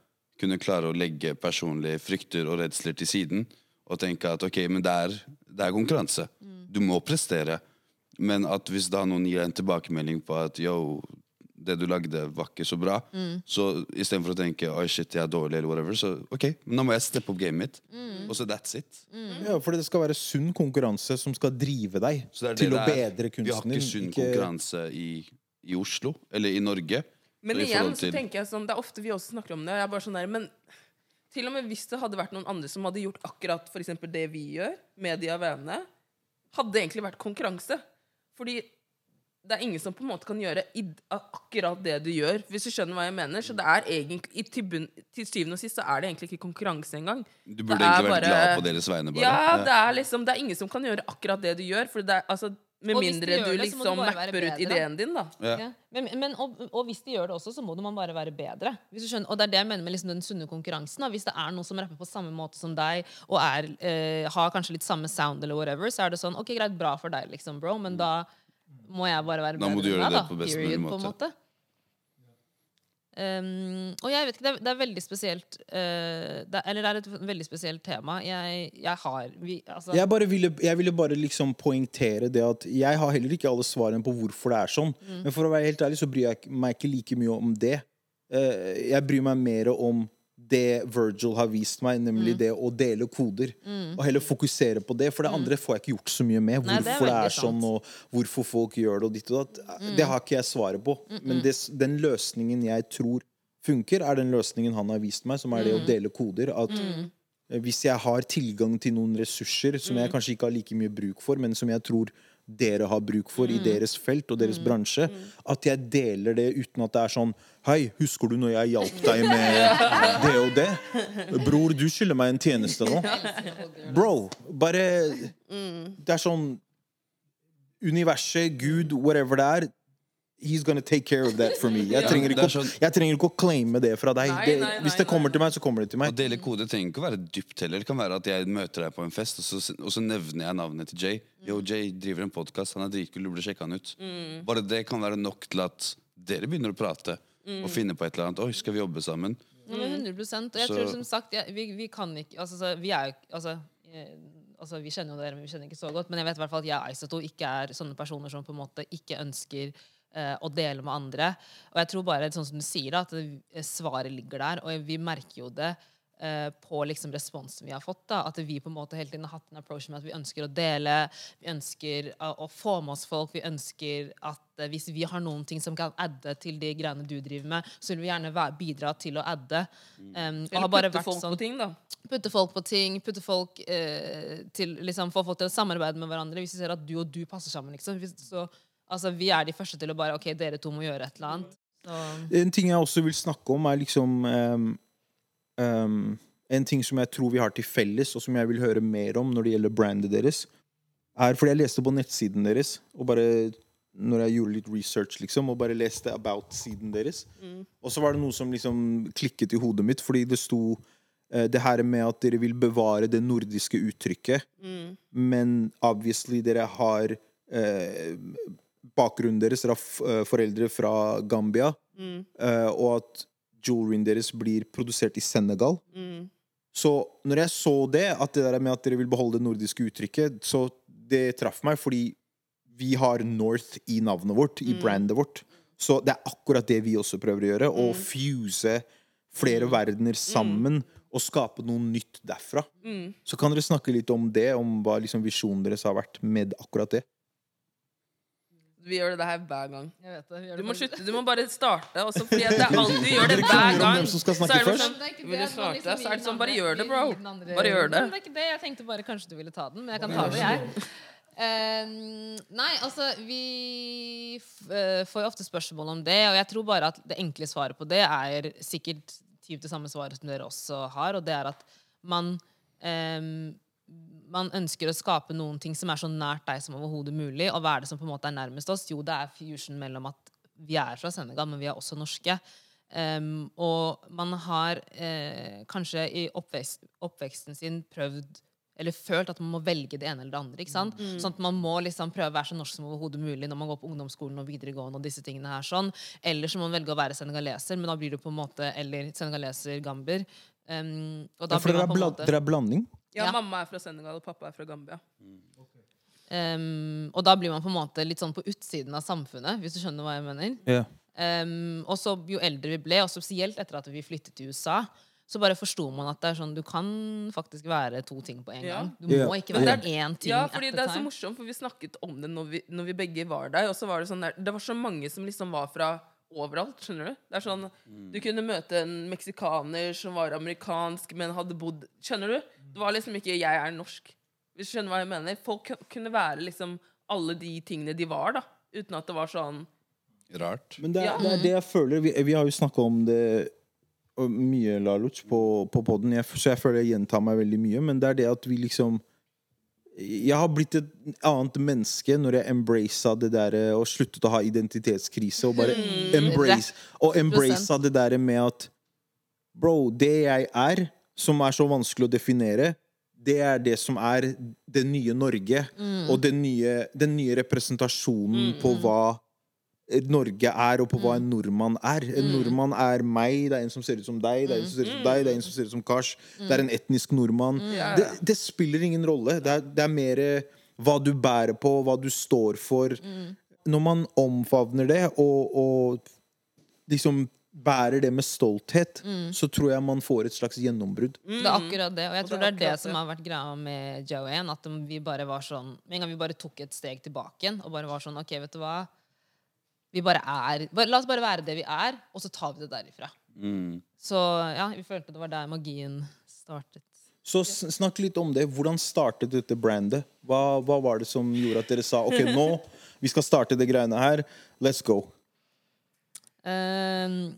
kunne klare å legge personlige frykter og redsler til siden og tenke at ok, men det er, det er konkurranse. Du må prestere. Men at hvis da noen gir deg en tilbakemelding på at yo, det du lagde, var ikke så bra, så istedenfor å tenke oi shit, jeg er dårlig, eller whatever, så ok, nå må jeg steppe opp gamet mitt. Og så that's it. Ja, fordi det skal være sunn konkurranse som skal drive deg til å bedre kunsten din. Vi har ikke sunn Ikke- konkurranse i, i Oslo, eller i Norge. Men Så igjen til... så tenker jeg sånn Det er ofte vi også snakker om det. og Jeg er bare sånn der, men til og med hvis det hadde vært noen andre som hadde gjort akkurat for det vi gjør, med de av vennene, hadde det egentlig vært konkurranse. Fordi det er ingen som på en måte kan gjøre i, akkurat det du gjør, hvis du skjønner hva jeg mener. Så det er egentlig, i, til, bunn, til syvende og sist så er det egentlig ikke konkurranse engang. Du burde egentlig vært bare- glad på deres vegne, bare. Ja, det er liksom Det er ingen som kan gjøre akkurat det du gjør, for det er altså Med mindre du det, du liksom mapper ut ideen din, da. Ja. Ja. Men, men, og, og hvis de gjør det også, så må man bare være bedre. Hvis du skjønner, og det er det jeg mener med liksom den sunne konkurransen. Da. Hvis det er noen som rapper på samme måte som deg, og er, eh, har kanskje litt samme sound, eller whatever, så er det sånn Ok, greit, bra for deg, liksom, bro, men da må jeg bare være Da må bedre enn gjøre deg, det da. på best Period, mulig på en måte. måte. Um, og jeg vet ikke, det er, det er veldig spesielt uh, det, er- Eller det er et veldig spesielt tema. Jeg, jeg har vi, altså, Jeg, bare ville, jeg ville bare liksom poengtere det at jeg har heller ikke alle svarene på hvorfor det er sånn. Mm. Men for å være helt ærlig så bryr jeg meg ikke like mye om det. Uh, Jeg bryr meg mer om det Virgil har vist meg, nemlig Mm. det å dele koder. Og heller fokusere på det, for det andre får jeg ikke gjort så mye med. Nei, det er Hvorfor det er, sånn, sant. Mm. og hvorfor folk gjør det, og ditt og datt. Det har ikke jeg svaret på. Men det, den løsningen jeg tror funker, er den løsningen han har vist meg, som er det Mm. å dele koder. At Eh, Hvis jeg har tilgang til noen ressurser som Mm. jeg kanskje ikke har like mye bruk for, men som jeg tror dere har bruk for Mm. i deres felt og deres bransje, at jeg deler det uten at det er sånn Hei, husker du når jeg hjalp deg med det og det? Bror, du skylder meg en tjeneste nå. Bro, bare Det er sånn Universet, Gud, whatever det er He's gonna take care of that for me. Jeg trenger ikke, å, sånn- jeg trenger ikke å claime det fra deg. Nei, Det, nei, hvis det kommer til meg, så kommer det til meg. Å dele kode trenger ikke å være dypt heller. Det kan være at jeg møter deg på en fest, og så, og så nevner jeg navnet til Jay. Yo, Jay driver en podkast, han er dritkul, du burde sjekke han ut. Bare det kan være nok til at dere begynner å prate og finne på et eller annet. Oi, skal vi jobbe sammen? Ja, men 100 Og jeg Så- tror som sagt ja, vi, vi kan ikke altså, så, Vi er jo altså, eh, altså, Vi kjenner jo dere, men vi kjenner ikke så godt. Men jeg vet i hvert fall at jeg og Isato ikke er sånne personer som på en måte ikke ønsker eh, å dele med andre. Og jeg tror bare, sånn som du sier, da, at svaret ligger der. Og vi merker jo det eh, på liksom responsen vi har fått. da, At vi på en måte hele tiden har hatt en approach med at vi ønsker å dele, vi ønsker å, få med oss folk, vi ønsker at eh, hvis vi har noen ting som kan adde til de greiene du driver med, så vil vi gjerne være, bidra til å adde. Um, og Eller har bare putte vært folk sånn- på ting, da. putte folk på ting, putte folk eh, til liksom, Få folk til å samarbeide med hverandre. Hvis vi ser at du og du passer sammen, liksom. Hvis, så, altså, vi er de første til å bare OK, dere to må gjøre et eller annet. Så, En ting jeg også vil snakke om, er liksom um, um, En ting som jeg tror vi har til felles, og som jeg vil høre mer om når det gjelder brandet deres, er fordi jeg leste på nettsiden deres, og bare når jeg gjorde litt research, liksom, og bare leste about-siden deres. Og så var det noe som liksom klikket i hodet mitt, fordi det sto eh, det her med at dere vil bevare det nordiske uttrykket, men obviously dere har eh, bakgrunnen deres, dere har f eh, foreldre fra Gambia, mm. og at jewelryen deres blir produsert i Senegal. Så når jeg så det, at det der med at dere vil beholde det nordiske uttrykket, så det traff meg, fordi vi har North i navnet vårt, i brandet vårt. Så det er akkurat det vi også prøver å gjøre. Å fuse flere verdener sammen og skape noe nytt derfra. Så kan dere snakke litt om det, om hva liksom visjonen deres har vært med akkurat det. Vi gjør det her hver gang. jeg vet det, vi gjør Du det må slutte, du må bare starte. Også fordi at det er alltid vi gjør det Dere hver krangler om gang. hvem som skal Så snakke er det først? sånn, Det er ikke Vil det du starte? liksom Så er det sånn, bare gjør det, bro. den andre- Bare gjør det. Men det er ikke det. Jeg tenkte bare kanskje du ville ta den, men jeg kan ta det, jeg. Eh, nei, altså Vi f eh, får jo ofte spørsmål om det, og jeg tror bare at det enkle svaret på det er sikkert typ det samme svaret som dere også har, og det er at man ehm, man ønsker å skape noen ting som er så nært deg som overhodet mulig. Og hva er det som på en måte er nærmest oss? Jo, det er fusion mellom at vi er fra Senegal, men vi er også norske. Um, og man har eh, kanskje i oppvekst, oppveksten sin prøvd eller følt at man må velge det ene eller det andre. ikke sant? Sånn at Man må liksom prøve å være så norsk som overhodet mulig når man går på ungdomsskolen og videregående. og disse tingene her sånn. Eller så må man velge å være senegaleser, men da blir du på en måte eller senegaleser gamber. Um, og da Ja, for blir dere er, på en bla måte... dere er blanding? Ja, Ja. mamma er fra Senegal, og pappa er fra Gambia. Ehm, og da blir man på en måte litt sånn på utsiden av samfunnet, hvis du skjønner hva jeg mener. Yeah. Um, og så jo eldre vi ble, og spesielt etter at vi flyttet til USA, så bare forsto man at det er sånn, du kan faktisk være to ting på en gang. Du må ikke være én ting Ja, fordi det er så morsomt, for vi snakket om det når vi, når vi begge var der. Og så var det sånn der, det var så mange som liksom var fra overalt, skjønner du? Det er sånn, Du kunne møte en meksikaner som var amerikansk, men hadde bodd Skjønner du? Det var liksom ikke 'jeg er norsk'. Hvis du skjønner hva jeg mener? Folk kunne være liksom alle de tingene de var, da. Uten at det var sånn Rart. Men det er, Ja. det, er det jeg føler Vi, vi har jo snakka om det mye, Laluc, på, på poden, så jeg føler jeg gjentar meg veldig mye. Men det er det at vi liksom Jeg har blitt et annet menneske når jeg embracet det der og sluttet å ha identitetskrise. Og bare embrace, og embracet det der med at Bro, det jeg er, som er så vanskelig å definere, det er det som er det nye Norge. Og den nye, den nye representasjonen på hva Norge er, og på hva en nordmann er. En nordmann er meg, det er en som ser ut som deg, det er en som ser ut som deg, det er en som ser ut som Kars. Det er en etnisk nordmann. Det, det spiller ingen rolle. Det er, det er mer hva du bærer på, hva du står for. Når man omfavner det og, og liksom bærer det med stolthet, så tror jeg man får et slags gjennombrudd. Det er akkurat det, og jeg tror det er er det som har vært greia med Joanne. At vi bare var sånn Med en gang vi bare tok et steg tilbake igjen og bare var sånn OK, vet du hva Vi bare er bare, La oss bare være det vi er, og så tar vi det derifra. Mm. Så ja, vi følte det var der magien startet. Så snakk litt om det. Hvordan startet dette brandet? Hva, hva var det som gjorde at dere sa OK, [LAUGHS] nå vi skal starte det greiene her. Let's go. Ehm,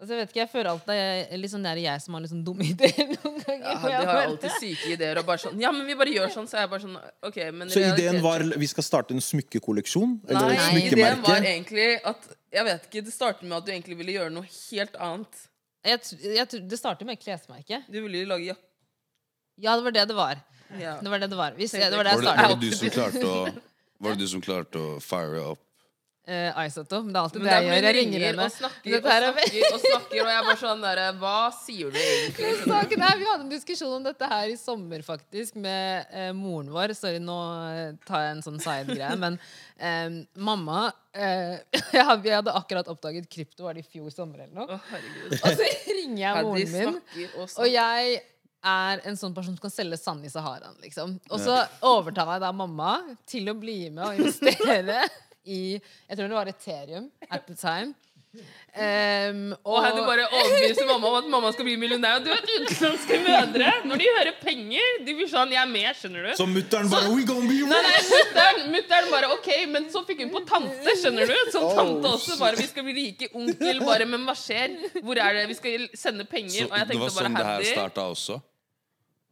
altså jeg vet ikke, jeg føler alltid det er sånn det er jeg som har sånn dumme [LAUGHS] ideer noen ganger. Ja, de har alltid syke ideer. Og bare sånn Ja, men vi bare gjør sånn. Så er jeg bare sånn OK, men Så ideen var vi skal starte en smykkekolleksjon? Eller et Nei, ideen var egentlig at Jeg vet ikke, Det startet med at du egentlig ville gjøre noe helt annet. jeg, tr- jeg, tr- det startet med et klesmerke. Du ville lage jakke. Ja, det var det det var. Ja. Det var det det var. Hvis det var det Var jeg det, var, det du som klarte å, [LAUGHS] var det du som klarte å fire opp uh, Isotope. Det er alltid Men det jeg gjør. Jeg ringer ringer henne. og snakker og er snakker og snakker, og jeg er bare sånn derre Hva sier du egentlig? [LAUGHS] Saken er, Vi hadde en diskusjon om dette her i sommer, faktisk, med uh, moren vår. Sorry, nå eh, tar jeg en sånn side-greie, men eh, mamma eh, [LAUGHS] jeg hadde- akkurat oppdaget krypto, var det i fjor sommer eller noe? Å. Og så ringer jeg Ja, moren min, og og jeg er en sånn person som kan selge sand i Saharaen, liksom. Og så overtar jeg da mamma til å bli med og investere [LAUGHS] i Jeg tror det var Ethereum at the time. Um, Og og du bare overbeviser mamma om at mamma skal bli millionær. Og du vet utenlandske mødre, når de hører penger, de blir sånn Jeg er med, skjønner du? Så mutter'n bare We gonna be Nei, nei, mutteren, mutteren bare OK, men så fikk hun på tante, skjønner du? Så tante også bare Vi skal bli rike. Onkel bare Men hva skjer? Hvor er det? Vi skal sende penger. Så Og jeg det var tenkte bare sånn det her starta også?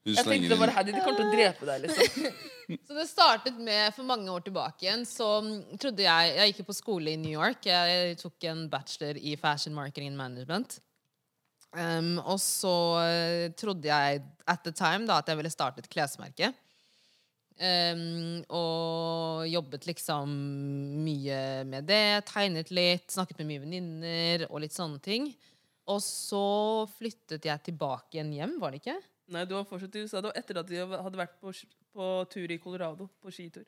Hun Jeg tenkte bare Haddy, de kommer til å drepe deg, liksom. [LAUGHS] Så det startet med For mange år tilbake igjen så mm, trodde jeg Jeg gikk jo på skole i New York. Jeg tok en bachelor i fashion marketing and management. Um, og så eh, trodde jeg at the time da at jeg ville starte et klesmerke. Um, og jobbet liksom mye med det. Tegnet litt, snakket med mye venninner og litt sånne ting. Og så flyttet jeg tilbake igjen hjem, var det ikke? Nei, du var fortsatt i USA. Det var etter at de hadde vært på, på tur i Colorado. På skitur.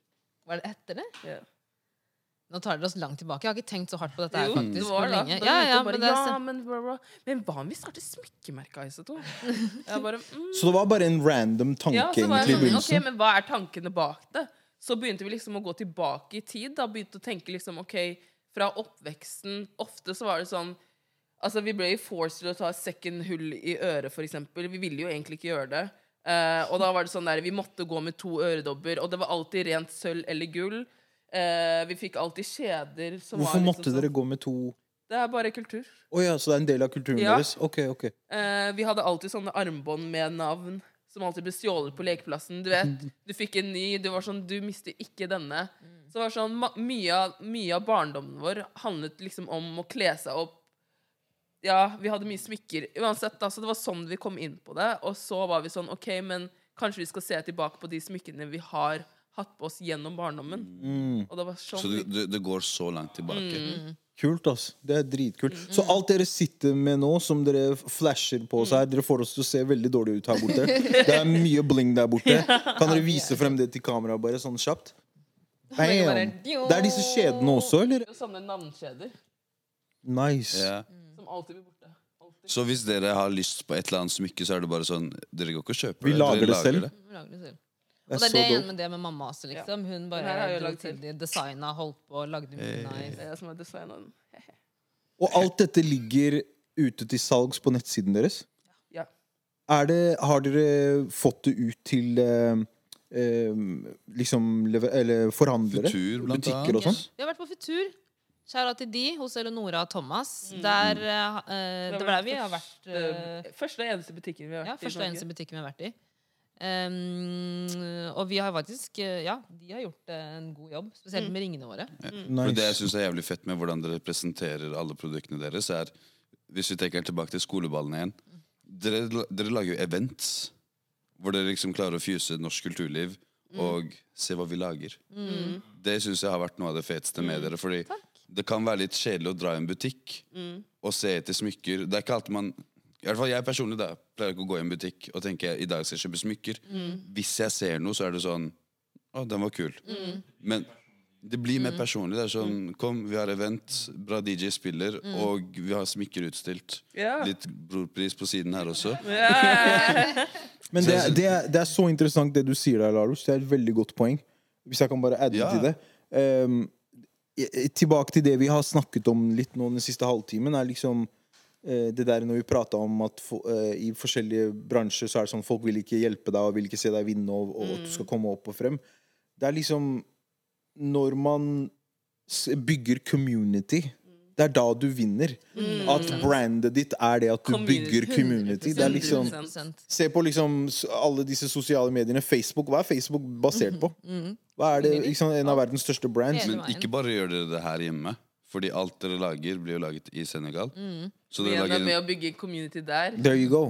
Var det etter det? Ja. Nå tar dere oss langt tilbake. Jeg har ikke tenkt så hardt på dette her Jo, faktisk. det var lenge. Da Ja, ja, bare, men ja, men, bla, bla. men hva om vi starter smykkemerke av to? [LAUGHS] Jeg mm. Så det var bare en random tanke Ja, så var egentlig i begynnelsen? sånn, ok, men hva er tankene bak det? Så begynte vi liksom å gå tilbake i tid. Da begynte å tenke liksom, ok, fra oppveksten Ofte så var det sånn Altså, vi ble forced til å ta second hull i øret, for eksempel. Vi ville jo egentlig ikke gjøre det. Uh, og da var det sånn der, vi måtte gå med to øredobber, og det var alltid rent sølv eller gull. Uh, vi fikk alltid kjeder som Hvorfor var liksom måtte sånn- dere gå med to Det er bare kultur. Oh, ja, så det er en del av kulturen Ja. deres? Ok, ok. Uh, vi hadde alltid sånne armbånd med navn som alltid ble stjålet på lekeplassen. Du vet, [LAUGHS] du fikk en ny, du var sånn Du mister ikke denne. Så det var sånn, mye, av- mye av barndommen vår handlet liksom om å kle seg opp. Ja, vi hadde mye smykker. Uansett, altså, det var sånn vi kom inn på det. Og så var vi sånn OK, men kanskje vi skal se tilbake på de smykkene vi har hatt på oss gjennom barndommen. Mm. Og det var sånn Så det, det, det går så langt tilbake. Mm. Kult, ass. Det er dritkult. Så alt dere sitter med nå, som dere flasher på oss her, dere får oss til å se veldig dårlig ut her borte. [LAUGHS] Det er mye bling der borte. Kan dere vise frem det til kameraet, bare sånn kjapt? Bam. Det er disse kjedene også, eller? Sånne navnkjeder Nice. Ja. Som alltid blir borte. Alltid. Så hvis dere har lyst på et eller annet smykke, så er det bare sånn Dere går ikke og kjøper Vi det. lager dere det selv. Vi lager det selv. Det Og er det er så det igjen dope. med det med mamma også, liksom. Hun her har bare lagd til de designa, holdt på, lagde mye nice. Det er som. [LAUGHS] Og alt dette ligger ute til salgs på nettsiden deres? Ja. Er det, har dere fått det ut til eh, eh, liksom eller forhandlere? Futur, blant Butikker og sånn? Vi har vært på Futur. Kjære til de hos Eleonora og Thomas. Mm. Der, eh, eh, det var der vi har vært eh, Eh, Første og eneste butikken vi har Ja, vært i. første og eneste butikken vi har vært i. Um, og vi har faktisk eh, Ja, de har gjort eh, en god jobb. Spesielt med ringene våre. For det jeg Nice. syns er jævlig fett med hvordan dere presenterer alle produktene deres, er Hvis vi tenker tilbake til skoleballene igjen Dere, dere lager jo events hvor dere liksom klarer å fuse norsk kulturliv og se hva vi lager. Det syns jeg har vært noe av det feteste med dere. Fordi det kan være litt kjedelig å dra i en butikk og se etter smykker. Det er ikke alltid man i hvert fall Jeg personlig da, pleier ikke å gå i en butikk og tenke i dag skal jeg kjøpe smykker. Hvis jeg ser noe, så er det sånn Å, den var kul. Men det blir mer personlig. Det er sånn Kom, vi har event, bra DJ spiller, og vi har smykker utstilt. Ja. Litt brorpris på siden her også. [LAUGHS] Men det, er- det, er, det er så interessant det du sier der, Larus. Det er et veldig godt poeng. Hvis jeg kan bare adde Ja. til det. Ehm, i- tilbake til det vi har snakket om litt nå den siste halvtimen, er liksom eh, det der når vi prata om at for, eh, i forskjellige bransjer så er det sånn folk vil ikke hjelpe deg og vil ikke se deg vinne og, og at du skal komme opp og frem. Det er liksom Når man bygger community, det er da du vinner. At brandet ditt er det at du bygger community. Det er liksom Se på liksom alle disse sosiale mediene. Facebook, Hva er Facebook basert på? Hva er det, liksom, En av verdens største brands. Men ikke bare gjør dere det her hjemme. Fordi alt dere lager, blir jo laget i Senegal. Så Vi dere er lager med å bygge community der. There you go.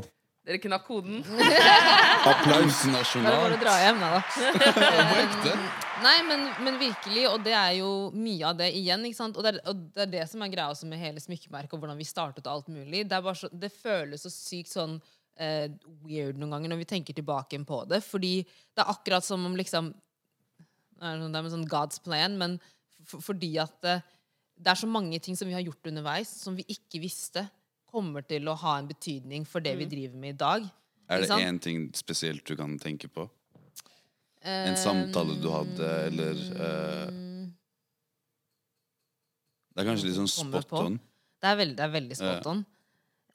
Dere knakk koden. [LAUGHS] Applaus. Bare å Internasjonalt. dra hjem, da. [LAUGHS] På ekte. Nei, men, men virkelig, og det er jo mye av det igjen. ikke sant? Og det er, og det, er det som er greia også med hele smykkemerket og hvordan vi startet og alt mulig. Det, er bare så, det føles så sykt sånn uh, weird noen ganger når vi tenker tilbake på det. Fordi det er akkurat som om liksom Det er sånn- det er sånn God's plan, men for, fordi at det, det er så mange ting som vi har gjort underveis, som vi ikke visste kommer til å ha en betydning for det vi driver med i dag. Er det én ting spesielt du kan tenke på? Eh, En samtale du hadde, eller uh, Det er kanskje litt sånn spot on. Det er veldig, det er veldig spot on.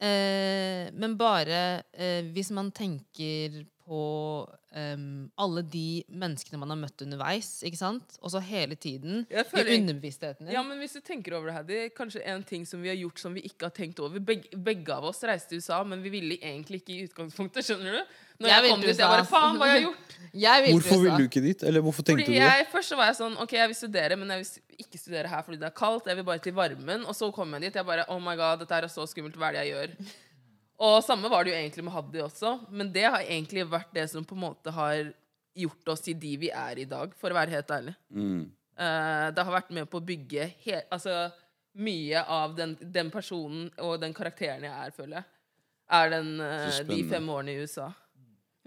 Uh, men bare eh, hvis man tenker på um, alle de menneskene man har møtt underveis, ikke sant? Og så hele tiden føler, i underbevisstheten din. Ja, men hvis du tenker over det, her, det er kanskje en ting som vi har gjort som vi ikke har tenkt over. Beg begge av oss reiste til USA, men vi ville egentlig ikke i utgangspunktet. Skjønner du? Når Jeg jeg, kom dit, jeg bare faen, hva har [LAUGHS] jeg gjort? Jeg vil Hvorfor ville du ikke dit? Eller hvorfor tenkte Fordi du det? jeg, først så var jeg sånn Ok, jeg vil studere, men jeg vil ikke studere her fordi det er kaldt. Jeg vil bare til varmen. Og så kom jeg dit. Jeg bare Oh my god, dette er så skummelt. Hva er det jeg gjør? Og samme var det jo egentlig med Haddy også. Men det har egentlig vært det som på en måte har gjort oss til de vi er i dag, for å være helt ærlig. Mm. Uh, det har vært med på å bygge he altså, mye av den, den personen og den karakteren jeg er, føler jeg. Er den, uh, de fem årene i USA.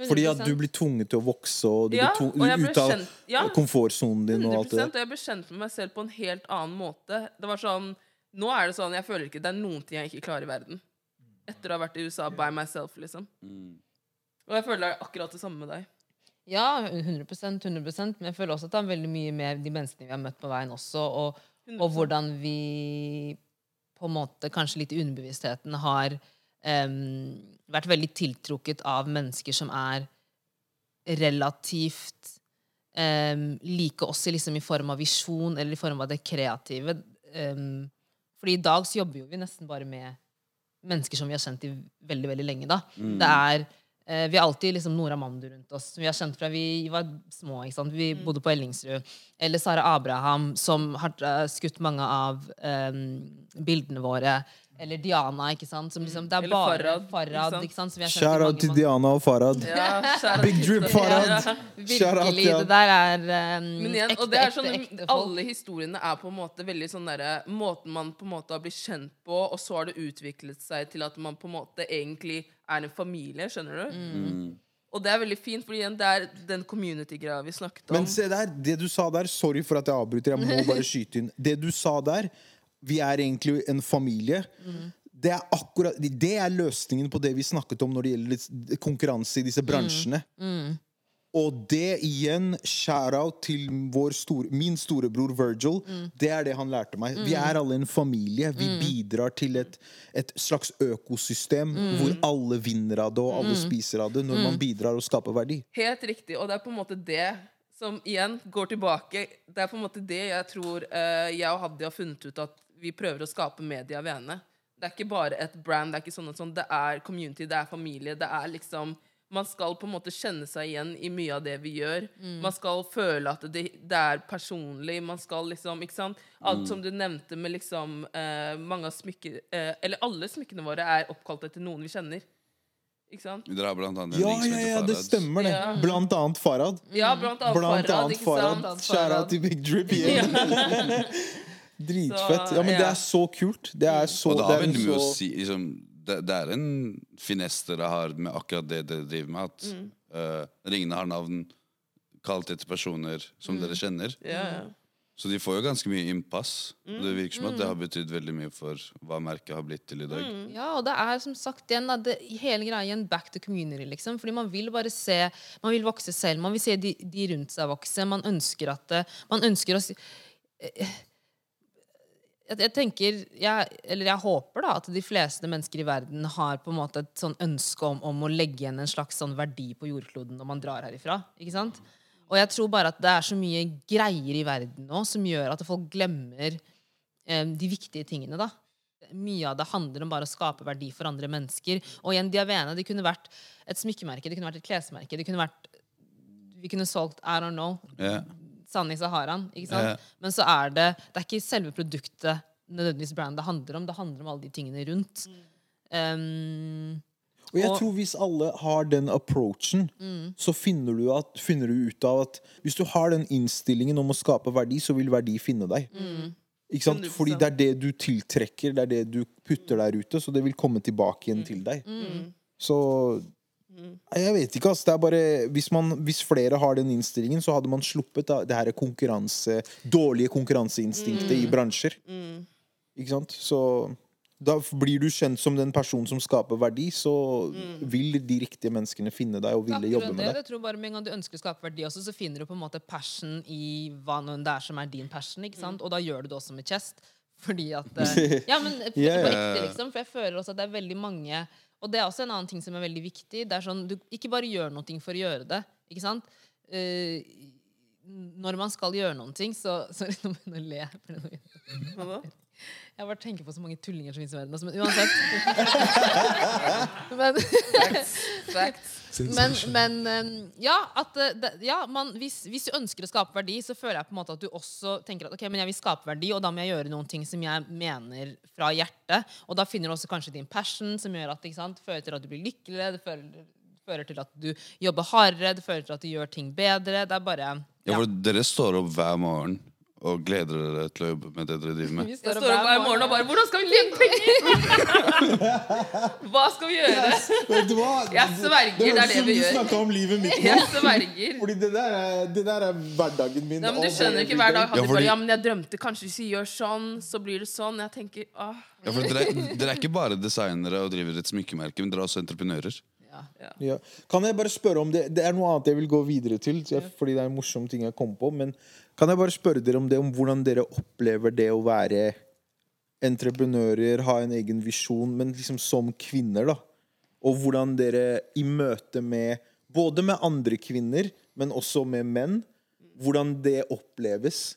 Fordi at du blir tvunget til å vokse og du Ja, blir og jeg ble ut av kjent- ja. komfortsonen din og alt det Og jeg ble kjent med meg selv på en helt annen måte. Det var sånn, Nå er det sånn, jeg føler ikke det er noen ting jeg ikke klarer i verden. Etter å ha vært i USA by myself, liksom. Mm. Og jeg føler det er akkurat det samme med deg. Ja, 100% 100 Men jeg føler også at det er veldig mye med de menneskene vi har møtt på veien også, og, og hvordan vi på en måte kanskje litt i underbevisstheten har um, vært veldig tiltrukket av mennesker som er relativt um, like oss i, liksom, i form av visjon eller i form av det kreative. Um, fordi i dag så jobber jo vi nesten bare med mennesker som vi har kjent i veldig veldig lenge. da. Det er, eh, Vi har alltid liksom Nora Mandu rundt oss, som vi har kjent fra vi var små. ikke sant? Vi bodde på Ellingsrud. Eller Sara Abraham, som har eh, skutt mange av eh, bildene våre. Eller Diana, ikke sant? Som liksom, det er Eller bare Farad, Farad, ikke sant? Som vi har kjent i Shout out til mange Diana og Farad. Ja, Big drip, Tite. Farad. Ja. Shout out, Virkelig. ja. Det der er um, Men igjen, ekte, og det er ekte, sånn, ekte folk. Alle historiene er på en måte veldig sånn derre Måten man på en måte har blitt kjent på, og så har det utviklet seg til at man på en måte egentlig er en familie. Skjønner du? Mm. Og det er veldig fint, for igjen, det er den community-greia vi snakket om. Men se der, det du sa der Sorry for at jeg avbryter, jeg må bare [LAUGHS] skyte inn. Det du sa der, vi er egentlig en familie. Det er akkurat Det er løsningen på det vi snakket om når det gjelder konkurranse i disse bransjene. Og det igjen, shout-out til vår store, min storebror Virgil. Det er det han lærte meg. Vi er alle en familie. Vi bidrar til et, et slags økosystem hvor alle vinner av det, og alle spiser av det, når man bidrar og skaper verdi. Helt riktig, og det er på en måte det som igjen går tilbake. Det er på en måte det jeg tror uh, jeg og Hadia har funnet ut at vi prøver å skape media ved henne. Det er ikke bare et brand, det er ikke sånn og sånn. Det er community, det er familie. Det er liksom Man skal på en måte kjenne seg igjen i mye av det vi gjør. Man skal føle at det, det er personlig. Man skal liksom Ikke sant? Alt som du nevnte med liksom eh, mange av smykker eh, Eller alle smykkene våre er oppkalt etter noen vi kjenner. Ikke sant? Dere har blant annet en Ja, ja, ja, det stemmer, det. Ja. Blant annet Farad. Ja, blant annet Blant Farad, annet ikke Farad. sant? Shout-out til Big Drip igjen. [LAUGHS] [LAUGHS] Dritfett. Ja, men det er så kult. Det er så Og det det har er en veldig mye å si liksom, det, det er en finesse dere har med akkurat det dere driver med. At Mm. uh, ringene har navn kalt etter personer som dere kjenner. Ja, ja. Så de får jo ganske mye innpass. Mm. det virker som at det har betydd veldig mye for hva merket har blitt til i dag. Mm. Ja, og det er som sagt igjen, da, det, hele greia igjen back to community, liksom. Fordi man vil bare se Man vil vokse selv. Man vil se de, de rundt seg vokse. Man ønsker at det, Man ønsker å si eh, jeg, tenker jeg, Eller jeg håper da at de fleste mennesker i verden har på en måte et sånn ønske om, om å legge igjen en slags sånn verdi på jordkloden når man drar herifra. Ikke sant? Og jeg tror bare at det er så mye greier i verden nå som gjør at folk glemmer eh, de viktige tingene. da mye av det handler om bare å skape verdi for andre mennesker. Og igjen, Diavene det kunne vært et smykkemerke, det kunne vært et klesmerke. det kunne vært, Vi kunne solgt I don't know, Ja. Sand i Saharaen. ikke sant? Ja. Men så er det det er ikke selve produktet nødvendigvis brandet handler om. Det handler om alle de tingene rundt. Um, Og jeg Og- tror hvis alle har den approachen, så finner du, at, finner du ut av at hvis du har den innstillingen om å skape verdi, så vil verdi finne deg. Ikke sant? 100%. Fordi det er det du tiltrekker, det er det du putter der ute, så det vil komme tilbake igjen til deg. Så Jeg vet ikke, altså. Det er bare, hvis, man, hvis flere har den innstillingen, så hadde man sluppet da, det her konkurranse, dårlige konkurranseinstinktet i bransjer. Ikke sant? Så da blir du kjent som den personen som skaper verdi, så vil de riktige menneskene finne deg og ville jobbe med det. deg. Jeg tror bare Med en gang du ønsker å skape verdi, også, så finner du på en måte passion i hva nå det er som er din passion. ikke sant? Og da gjør du det også med Chest. Fordi at [LAUGHS] eh, Ja, men på yeah. riktig, liksom. For jeg føler også at det er veldig mange Og det er også en annen ting som er veldig viktig. Det er sånn, Du ikke bare gjør noe for å gjøre det. ikke sant? Uh, når man skal gjøre noen ting, så Sorry, [LAUGHS] nå begynner jeg å le. Jeg bare tenker på så mange tullinger som finnes i verden. altså, Men uansett. [LAUGHS] men, Facts. men, men ja, at ja man, hvis, hvis du ønsker å skape verdi, så føler jeg på en måte at du også tenker at ok, men jeg vil skape verdi, og da må jeg gjøre noen ting som jeg mener fra hjertet. Og da finner du også kanskje din passion, som gjør at ikke sant, fører til at du blir lykkeligere. Det fører, fører til at du jobber hardere, det fører til at du gjør ting bedre. Det er bare Ja, for dere står opp hver morgen og gleder dere til å jobbe med det dere driver med. Vi står opp hver morgen og bare Hvordan skal vi tjene penger?! Hva skal vi gjøre? Vet du hva? Jeg sverger, det er det vi gjør. snakka om livet mitt nå. Jeg sverger. Fordi det der er, det der er hverdagen min. Nei, men Du skjønner ikke hver dag. Ja, fordi- bare, ja, men jeg drømte kanskje hvis vi gjør sånn, så blir det sånn. Jeg tenker, åh. Ja, for dere, dere er ikke bare designere og driver et smykkemerke, men dere er også entreprenører. ja. Ja. Kan jeg bare spørre om det Det er noe annet jeg vil gå videre til, fordi det er en morsom ting jeg kom på. Men kan jeg bare spørre dere om det, om hvordan dere opplever det å være entreprenører, ha en egen visjon, men liksom som kvinner, da. Og hvordan dere i møte med Både med andre kvinner, men også med menn, hvordan det oppleves.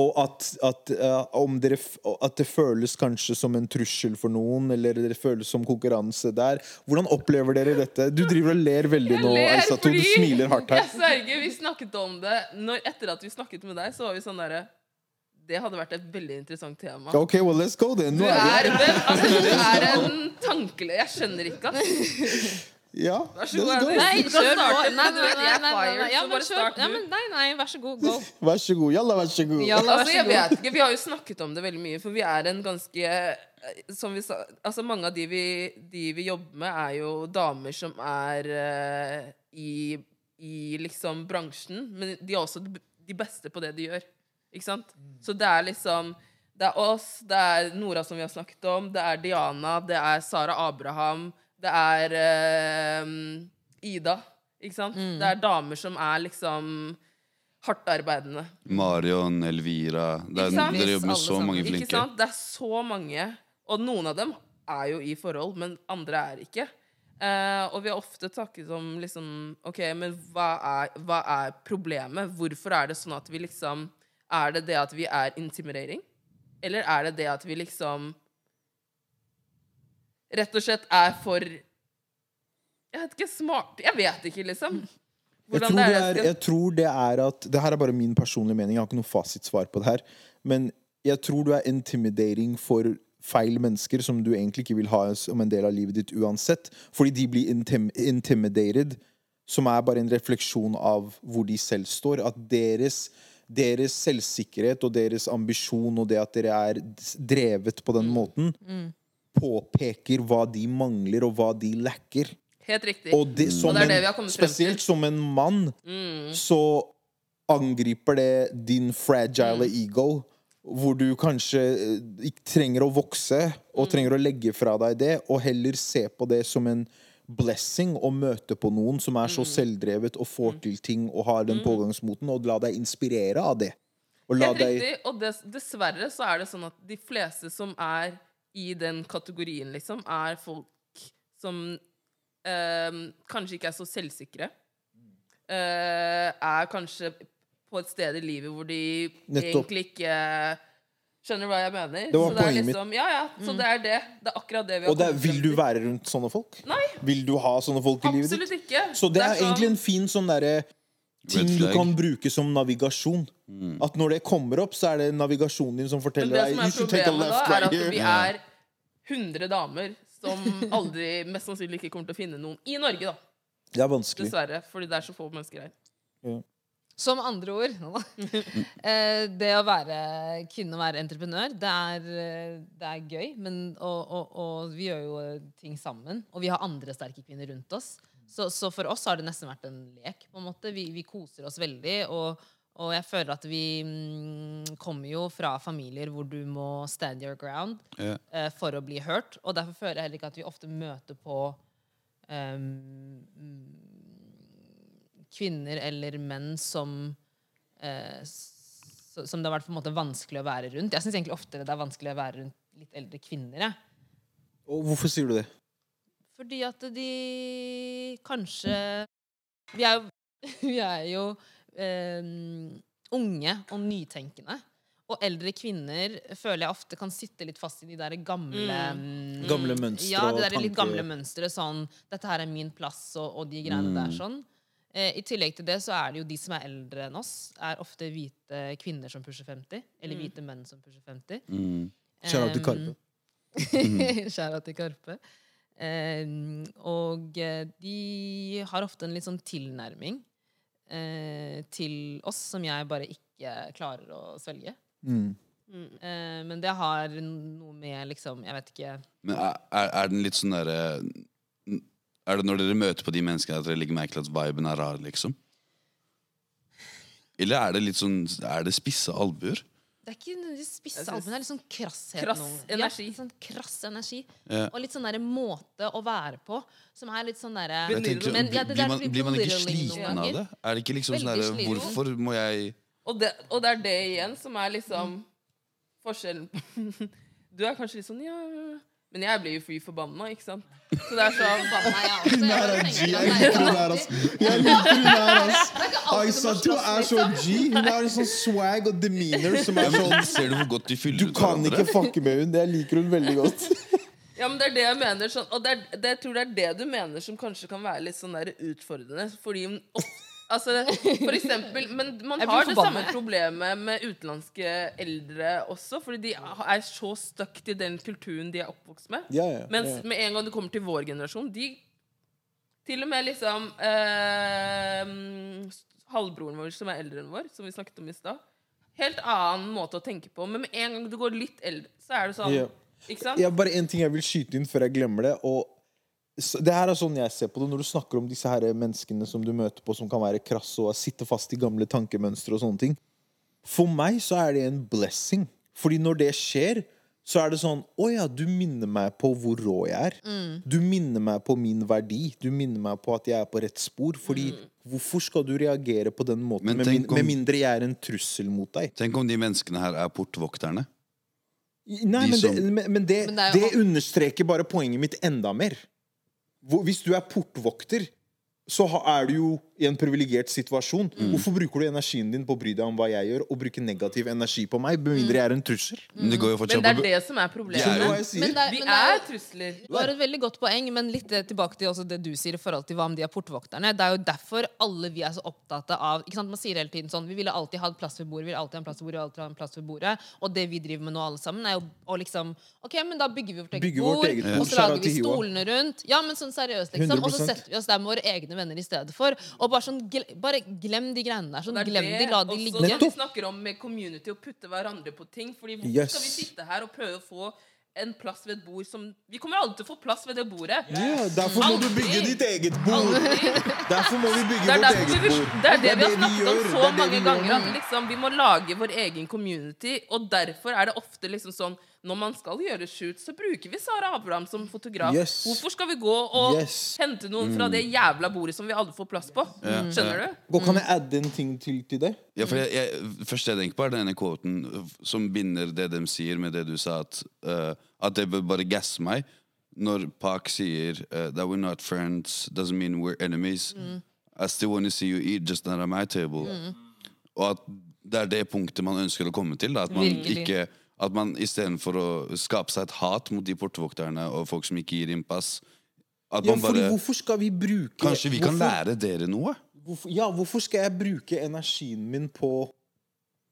Og at, at, uh, om dere, at det føles kanskje som en trussel for noen, eller det føles som konkurranse der. Hvordan opplever dere dette? Du driver og ler veldig Jeg nå, ler Aisato. Du smiler hardt her. Jeg sverger, vi snakket om det når, Etter at vi snakket med deg, så var vi sånn derre Det hadde vært et veldig interessant tema. Ok, well, let's go then. Du er er, altså, du er en tankele... Jeg skjønner ikke, ass. [LAUGHS] Ja, Vær så god, Nei, kjør på. Nei, nei, nei, nei, nei, fired, nei. Ja, så men bare start du. nei, nei, vær så god. Go. [LAUGHS] Vær så god. Jalla, vær så god. Jalla, vær Altså, jeg vet ikke, Vi har jo snakket om det veldig mye, for vi er en ganske eh, som vi sa, altså Mange av de vi, de vi jobber med, er jo damer som er uh, i, i liksom bransjen, men de er også de de beste på det de gjør. Ikke sant? Så det er liksom Det er oss, det er Nora som vi har snakket om, det er Diana, det er Sara Abraham, det er eh, Ida. Ikke sant? Det er damer som er liksom hardtarbeidende. Marion, Elvira det er, Dere jobber med Alle så sammen. mange Ikke flinke. sant? Det er så mange. Og noen av dem er jo i forhold, men andre er ikke. Eh, og vi har ofte takket om liksom OK, men hva er, hva er problemet? Hvorfor er det sånn at vi liksom Er det det at vi er intimidering? Eller er det det at vi liksom Rett og slett er for Jeg vet ikke, smart Jeg vet ikke, liksom. Jeg tror, det er, skal- jeg tror det er at Det her er bare min personlige mening. Jeg har ikke noe fasitsvar på det her. Men jeg tror du er intimidating for feil mennesker som du egentlig ikke vil ha som en del av livet ditt uansett. Fordi de blir intim intimidated, som er bare en refleksjon av hvor de selv står. At deres, deres selvsikkerhet og deres ambisjon og det at dere er drevet på den måten, påpeker hva de mangler, og hva de lacker. Helt riktig. Og, det, som det er det vi har kommet frem til. Mm. spesielt som en mann, så angriper det din fragile Mm. ego. Hvor du kanskje eh, ikke trenger å vokse og Mm. trenger å legge fra deg det, og heller se på det som en blessing å møte på noen som er så Mm. selvdrevet og får til ting og har den pågangsmoten, og la deg inspirere av det. Og Helt riktig. Og dess, dessverre så er det sånn at de fleste som er i den kategorien, liksom, er folk som eh, kanskje ikke er så selvsikre. Eh, er kanskje på et sted i livet hvor de Nettopp. egentlig ikke Skjønner du hva jeg mener? Det var så det er liksom, mitt. Ja, ja. Så det er det. Det er akkurat det vi har Og det, er- vil du være rundt sånne folk? Nei. Vil du ha sånne folk i livet ditt? Absolutt ikke. Så det er sånn- egentlig en fin sånn derre ting du kan bruke som navigasjon. At når det kommer opp, så er det navigasjonen din som Men forteller det som er should take a problemet da, er at vi er 100 damer som [LAUGHS] aldri, mest sannsynlig ikke kommer til å finne noen i Norge, da. Det er vanskelig. Dessverre. Fordi det er så få mennesker her. Som andre ord nå. [LAUGHS] Eh, Det å være kvinne og være entreprenør, det er, det er gøy. Men, og, og, og vi gjør jo ting sammen. Og vi har andre sterke kvinner rundt oss. Så, så for oss har det nesten vært en lek. på en måte. Vi, vi koser oss veldig. Og, og jeg føler at vi mm, kommer jo fra familier hvor du må stand your ground yeah. eh, for å bli hørt. Og derfor føler jeg heller ikke at vi ofte møter på mm, kvinner eller menn som eh, Som det har vært på en måte vanskelig å være rundt. Jeg syns egentlig oftere det er vanskelig å være rundt litt eldre kvinner. Jeg. Og hvorfor sier du det? Fordi at de kanskje Vi er jo, [LAUGHS] vi er jo eh, unge og nytenkende. Og eldre kvinner føler jeg ofte kan sitte litt fast i de der gamle mm, Gamle mønstre Ja, de det der litt gamle mønstre. Sånn 'Dette her er min plass', og, og de greiene der. sånn. Eh, I tillegg til det så er det jo de som er eldre enn oss, er ofte hvite kvinner som pusher 50. Eller hvite menn som pusher 50. [LAUGHS] Mm. Shout til Karpe. Kjære til Karpe. Eh, og de har ofte en litt sånn tilnærming eh, til oss som jeg bare ikke klarer å svelge. Mm. Eh, men det har noe med liksom Jeg vet ikke Men er, er er den litt sånn derre Er det når dere møter på de menneskene at dere legger merke til at viben er rar, liksom? Eller er det litt sånn Er det spisse albuer? Det er ikke nødvendigvis spisse albuen, det er litt sånn krasshet Krass energi. Ja, sånn krass energi. Ja. Og litt sånn der måte å være på som er litt sånn derre blir, man, blir man ikke sliten av det? Er det ikke liksom sånn derre. Hvorfor må jeg Og det, og det er det igjen som er liksom forskjellen [LAUGHS] Du er kanskje litt sånn ja, ja, ja. Men jeg blir jo fly forbanna, ikke sant? Så det er sånn Hun jeg er en G. Jeg er liker hun her, ass. Jeg liker hun her, ass. Er du er så liksom. G. Hun har en sånn swag og demeanor som er sånn Ser du hvor godt de fyller Du kan ikke fucke med hun. Det jeg liker hun veldig godt. Ja, men det er det jeg mener. Sånn, og det er, det, jeg tror det er det du mener som kanskje kan være litt sånn der utfordrende. Fordi of, Altså, for eksempel Men man har det samme problemet med utenlandske eldre også. Fordi de er så stuck til den kulturen de er oppvokst med. Ja, ja, Mens ja. med en gang det kommer til vår generasjon de, Til og med liksom eh, Halvbroren vår som er eldre enn vår, som vi snakket om i stad. Helt annen måte å tenke på. Men med en gang du går litt eldre, så er det sånn. Ja. Ikke sant? Ja, bare en ting jeg vil skyte inn før jeg glemmer det. Og det her er sånn jeg ser på det Når du snakker om disse her menneskene som du møter på, som kan være krasse og sitte fast i gamle tankemønstre og sånne ting. For meg så er det en blessing. Fordi når det skjer, så er det sånn Å ja, du minner meg på hvor rå jeg er. Mm. Du minner meg på min verdi. Du minner meg på at jeg er på rett spor. Fordi Mm. hvorfor skal du reagere på den måten med, min, om, med mindre jeg er en trussel mot deg? Tenk om de menneskene her er portvokterne. Nei, De men, som- det, men, men det, Men det det, understreker bare poenget mitt enda mer. Hvis du er portvokter, så er du jo i en privilegert situasjon. Mm. Hvorfor bruker du energien din på å bry deg om hva jeg gjør, og bruke negativ energi på meg, med mindre jeg er en trussel? Men det Men det er det som er problemet. Det er jo-? Men det er, Vi men det er er trusler. Det var et veldig godt poeng, men litt eh, tilbake til også det du sier i forhold til hva om de er portvokterne. Det er jo derfor alle vi er så opptatt av ikke sant? Man sier hele tiden sånn Vi ville alltid hatt plass ved bordet, vi vil alltid ha en plass ved bordet, vi vil alltid ha en plass ved bordet. Og det vi driver med nå, alle sammen, er jo å liksom OK, men da bygger vi vårt eget Bygger vårt bord, eget og så lager vi stolene rundt. Ja, men sånn seriøst, liksom. Og så setter vi oss der med våre egne venner i stedet for. Og bare sånn Bare glem de greiene der. Sånn, Det er glem det de, la de også ligge. vi snakker om med community og putte hverandre på ting. Fordi hvorfor Yes. skal vi sitte her og prøve å få en plass ved et bord som Vi kommer aldri til å få plass ved det bordet. Yeah, derfor må du bygge ditt eget bord. Derfor må vi bygge er, vårt eget vi, bord. det er det vi har snakket om så er mange ganger. At liksom, vi må lage vår egen community. Og derfor er det ofte liksom sånn Når man skal gjøre shoot, så bruker vi Sara Abraham som fotograf. Yes. Hvorfor skal vi gå og Yes. hente noen fra det jævla bordet som vi aldri får plass på? Skjønner du? Gå, kan jeg adde en ting til, til det? Ja, for jeg, jeg, første jeg tenker på, er denne quoten som binder det de sier, med det du sa, at, uh, at det vil bare gasse meg. Når Park sier uh, that we're not friends, doesn't mean we're enemies. I still want to see you eat, just not at my table. Og at det er det punktet man ønsker å komme til. Da, at man Virkelig. ikke At man istedenfor å skape seg et hat mot de portvokterne og folk som ikke gir innpass At Ja, man fordi bare hvorfor skal vi bruke Kanskje vi kan lære dere noe? Hvorfor, ja, hvorfor skal jeg bruke energien min på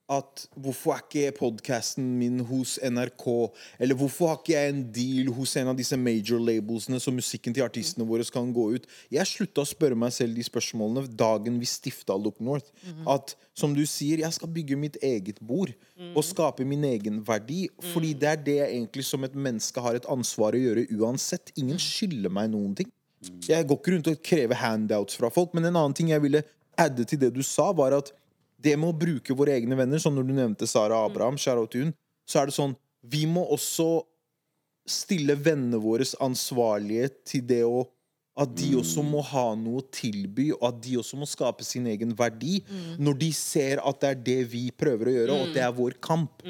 at hvorfor er ikke podkasten min hos NRK? Eller hvorfor har ikke jeg en deal hos en av disse major labelsene, så musikken til artistene våre kan gå ut? Jeg slutta å spørre meg selv de spørsmålene dagen vi stifta Look North. At som du sier, jeg skal bygge mitt eget bord og skape min egen verdi. Fordi det er det jeg egentlig som et menneske har et ansvar å gjøre uansett. Ingen skylder meg noen ting. Jeg går ikke rundt og krever handouts fra folk. Men en annen ting jeg ville adde til det du sa, var at det med å bruke våre egne venner, som når du nevnte Sara Abraham, out til hun, så er det sånn Vi må også stille vennene våre ansvarlige til det å at de også må ha noe å tilby, og at de også må skape sin egen verdi. Når de ser at det er det vi prøver å gjøre, og at det er vår kamp.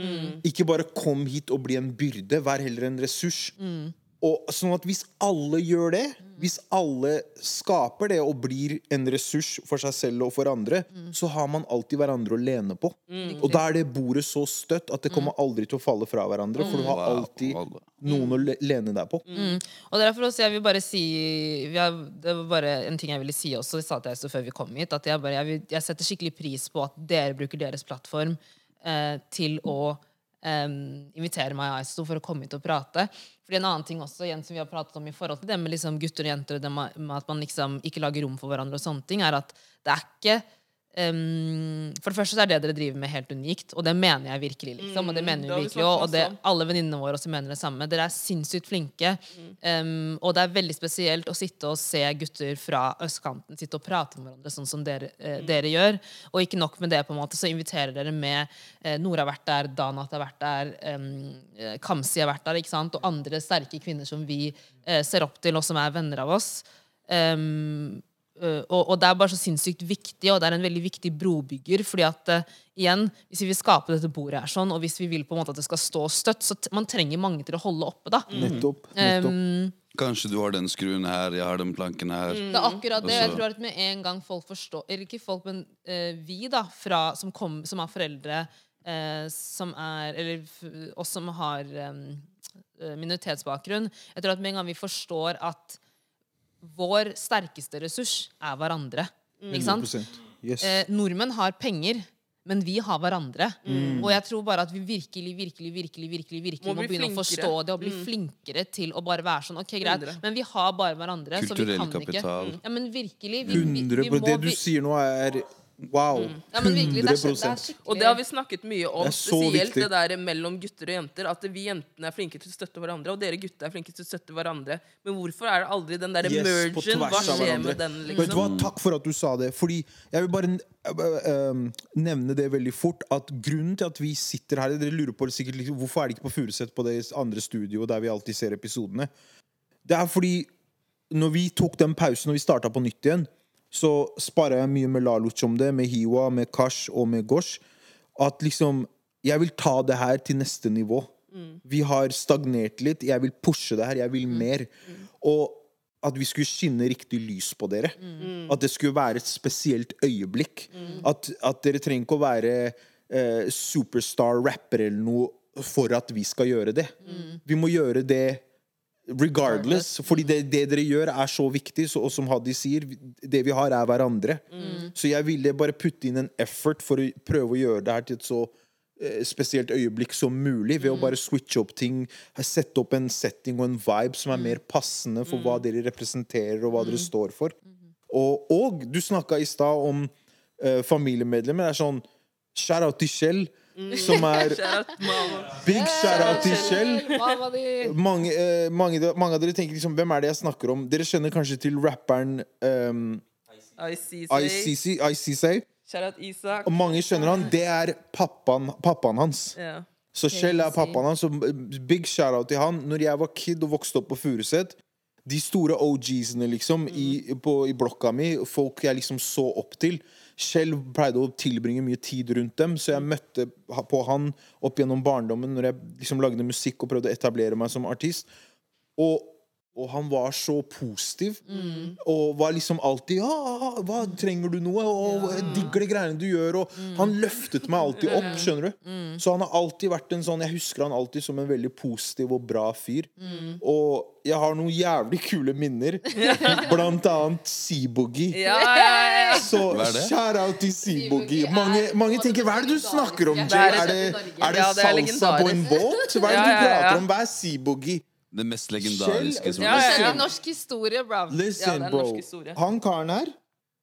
Ikke bare kom hit og bli en byrde. Vær heller en ressurs. Og sånn at Hvis alle gjør det, hvis alle skaper det og blir en ressurs for seg selv og for andre, så har man alltid hverandre å lene på. Og da er det bordet så støtt at det kommer aldri til å falle fra hverandre. For du har alltid noen å lene deg på. Og derfor også, jeg vil bare si vi har, Det var bare en ting jeg ville si også, det sa til deg før vi kom hit. At jeg, bare, jeg, vil, jeg setter skikkelig pris på at dere bruker deres plattform eh, til å eh, invitere meg og Aisto for å komme hit og prate. Fordi en annen ting også, igjen som vi har pratet om i forhold til det med liksom gutter og jenter, det med at man liksom ikke lager rom for hverandre, og sånne ting, er at det er ikke ehm, for det første så er det dere driver med, helt unikt, og det mener jeg virkelig. liksom, og det Mm, mener vi virkelig også, og det, alle venninnene våre også mener det samme. Dere er sinnssykt flinke. Um, og det er veldig spesielt å sitte og se gutter fra østkanten sitte og prate med hverandre sånn som dere, eh, dere gjør. Og ikke nok med det, på en måte, så inviterer dere med eh, Nora har vært der, Danat har vært der, um, Kamzy har vært der, ikke sant? og andre sterke kvinner som vi eh, ser opp til, og som er venner av oss. Um, og, og det er bare så sinnssykt viktig, og det er en veldig viktig brobygger. fordi at uh, igjen, Hvis vi vil skape dette bordet, her sånn, og hvis vi vil på en måte at det skal stå støtt, så t man trenger mange til å holde oppe. da. Nettopp. nettopp. Um, Kanskje du har den skruen her, jeg har den planken her. det er akkurat det. Jeg Altså- tror at med en gang folk forstår Eller ikke folk, men uh, vi, da, fra, som, kom, som er foreldre uh, som er Eller oss som har eh, minoritetsbakgrunn. Jeg tror at med en gang vi forstår at vår sterkeste ressurs er hverandre. Ikke sant? Yes. Eh, nordmenn har penger. Men vi har hverandre. Mm. Og jeg tror bare at vi virkelig virkelig, virkelig, virkelig, virkelig Må må, begynne begynne å forstå det og bli Mm. flinkere til å bare være sånn. ok, greit, Men vi har bare hverandre, så vi Kulturell kapital. ikke. Ja, men virkelig. Vi, vi, 100 vi må Det du sier nå, er wow. ja, men virkelig, det er, det er Og det har vi snakket mye om, Det spesielt viktig. det der mellom gutter og jenter. At vi jentene er flinke til å støtte hverandre, og dere gutter er flinke til å støtte hverandre. Men hvorfor er det aldri den derre Yes, mergen? Hva skjer med den, liksom? hva, Takk for at du sa det. Fordi jeg vil bare uh, um, nevne det veldig fort. At grunnen til at vi sitter her Dere lurer på sikkert liksom, hvorfor er det ikke på Furuset på det andre studioet der vi alltid ser episodene. Det er fordi når vi tok den pausen og vi starta på nytt igjen, så sparer jeg mye med Laluc om det, med Hiwa, med Kash og med Gosh. At liksom Jeg vil ta det her til neste nivå. Vi har stagnert litt. Jeg vil pushe det her. Jeg vil mer. Og at vi skulle skinne riktig lys på dere. At det skulle være et spesielt øyeblikk. At, at dere trenger ikke å være eh, superstar rapper eller noe for at vi skal gjøre det. Vi må gjøre det regardless. Fordi det, det dere gjør, er så viktig. Så, og som Hadi sier, det vi har, er hverandre. Så jeg ville bare putte inn en effort for å prøve å gjøre det her til et så eh, spesielt øyeblikk som mulig. Ved å bare switche opp ting, sette opp en setting og en vibe som er mer passende for hva dere representerer, og hva dere står for. Og, og du snakka i stad om eh, familiemedlemmer. Det er sånn Shout-out til Kjell, som er [LAUGHS] Shout out, mama. Big shout-out til Kjell. Mange, eh, mange, mange av dere tenker liksom Hvem er det jeg snakker om? Dere kjenner kanskje til rapperen um, ICC. ICC. Og mange skjønner han. Det er pappaen, pappaen hans. Så Kjell er pappaen hans. Big shout-out til han. Når jeg var kid og vokste opp på Furuset De store OG-ene liksom i, på, i blokka mi, folk jeg liksom så opp til Kjell pleide å tilbringe mye tid rundt dem, så jeg møtte på han opp gjennom barndommen når jeg liksom lagde musikk og prøvde å etablere meg som artist. Og, Og han var så positiv. Mm. Og var liksom alltid Ja, hva trenger du noe? Og jeg digger de greiene du gjør. Og Mm. han løftet meg alltid opp, skjønner du. Så han har alltid vært en sånn Jeg husker han alltid som en veldig positiv og bra fyr. Mm. Og jeg har noen jævlig kule minner. [LAUGHS] Blant annet Seaboogie. Ja, ja, ja, ja. Så shout out til Seaboogie. Mange, mange tenker hva er det du snakker om, Jay? er det, er det Ja, salsa på en båt? Hva er det du ja, ja. prater om? Hva er Seaboogie? Det mest legendariske som Ja, ja, Det ja. norsk historie, bro. Ja, Listen, er bro. norsk historie. Han karen her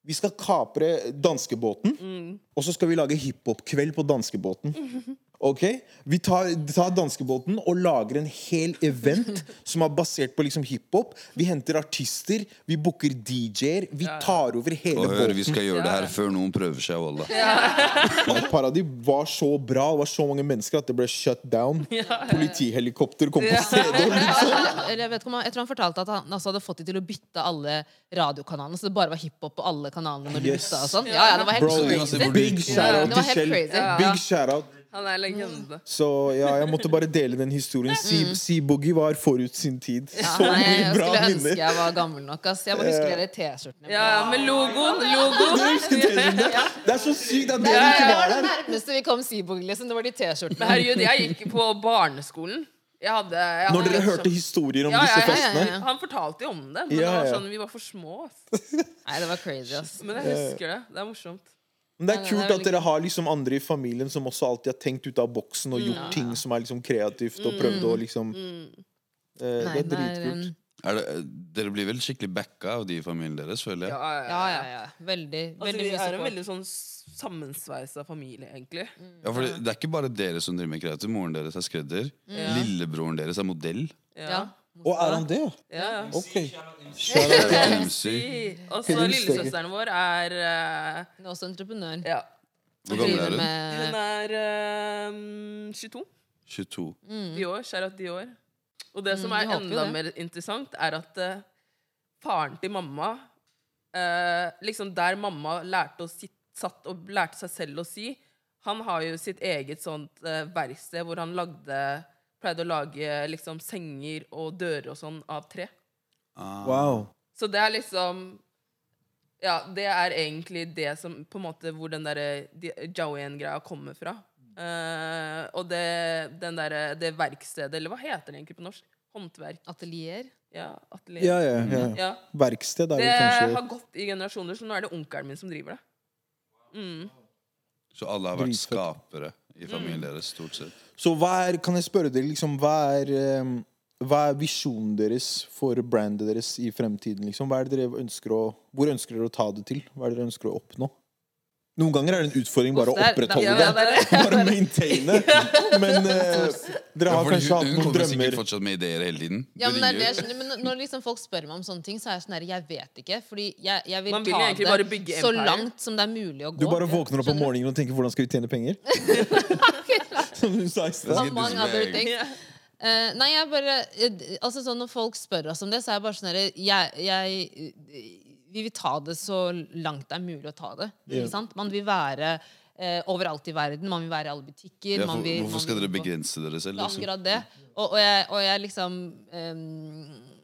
Vi skal kapre danskebåten, Mm. og så skal vi lage hiphop-kveld på danskebåten. [LAUGHS] Ok? Vi tar, tar danskebåten og lager en hel event [LAUGHS] som er basert på liksom hiphop. Vi henter artister, vi booker DJ-er. Vi tar over hele Og hør, vi skal gjøre det her før noen prøver seg, wallah. [LAUGHS] Og Paradis var så bra, det var så mange mennesker at det ble shut down. Politihelikopter kom på stedet. liksom. [LAUGHS] Jeg, vet ikke jeg tror han fortalte at han altså, hadde fått de til å bytte alle radiokanalene, så det bare var hiphop på alle kanalene når de Yes. bytta og sånn. Ja, ja, det var helt Bro, crazy. big shout-out til Kjell. Big shout-out. Han er legende. Så ja, jeg måtte bare dele den historien. Seaboogie Seaboogie var forut sin tid. Ja, Så nei, mye jeg bra skulle ønske jeg var gammel nok. Ass. Jeg bare husker dere T-skjortene. Ja, ja, med logoen. Logo. Dere husker T-skjortene? Det er så sykt at Det dere ikke var var det der. nærmeste vi kom Seaboogie, liksom. Det var de T-skjortene. herregud, jeg gikk på barneskolen. Jeg hadde, jeg Når dere liksom- hørte historier om Ja, ja, disse ja, ja, festene. ja. Han fortalte jo om det, men Ja, det var sånn, vi var for små. ass. Nei, det var crazy, ass. Men jeg husker det. Det er morsomt. Men det er kult at dere har liksom andre i familien som også alltid har tenkt ut av boksen og gjort ting som er liksom kreativt, og prøvd å liksom eh, Det er dritkult. Er det, dere blir vel skikkelig backa av de i familien deres, føler jeg. Ja, ja, Ja, ja. Veldig, Altså, veldig vi er en veldig sånn sammensveisa familie, egentlig. Ja, for det, det er ikke bare dere som driver med kreativt. Moren deres er skredder. Lillebroren deres er modell. Ja. Og er han det? Ja. Ok. Shout out til MC. Og så Kunne du huske- lillesøsteren vår er eh, Hun er også entreprenør. Ja. Hvor gammel er Driver hun? Hun med er eh, 22 22. i år. Skjærat i år. Og det som Mm, er håper jo enda det. mer interessant, er at eh, faren til mamma eh, Liksom der mamma lærte å sitt, satt og lærte seg selv å si han har jo sitt eget sånt eh, verksted hvor han lagde Pleide å lage liksom senger og dører og sånn av tre. Ah. Wow. Så det er liksom Ja, det er egentlig det som På en måte hvor den derre de- Jaoyen-greia kommer fra. Uh, og det, den der, det verkstedet, eller hva heter det egentlig på norsk? Håndverk. atelier. Ja, atelier. Ja, ja, ja. Ja. Verksted er Det det kanskje har gått i generasjoner, så nå er det onkelen min som driver det. Mm. Så alle har vært skapere i familien deres, stort sett. Så hva er, kan jeg spørre dere, liksom, hva er, eh, hva er visjonen deres for brandet deres i fremtiden? Liksom? Hva er det dere ønsker å, hvor ønsker dere å ta det til? Hva er det dere ønsker å oppnå? Noen ganger er det en utfordring bare å opprettholde det. [LAUGHS] Bare maintaine. [LAUGHS] Men eh, dere har kanskje hun, hatt hun noen kommer sikkert fortsatt med ideer hele tiden. Ja, men, det er det, jeg skjønner, men når liksom folk spør meg om sånne ting, så er jeg sånn her Jeg vet ikke. Fordi jeg, jeg vil Man vil ta det så langt som det er mulig å gå. Du bare våkner opp om morgenen og tenker 'hvordan skal vi tjene penger'? [LAUGHS] Som du sa i stad. Eh, nei, jeg bare uh, Altså sånn Når folk spør oss om det, så er jeg bare sånn jeg, jeg, Vi vil ta det så langt det er mulig å ta det. Ikke sant? Man vil være eh, overalt i verden. Man vil være i alle butikker. Ja, man for, vil, hvorfor man skal vil dere begrense dere selv? Det Liksom? akkurat det. Og, og, jeg, og jeg liksom ehm,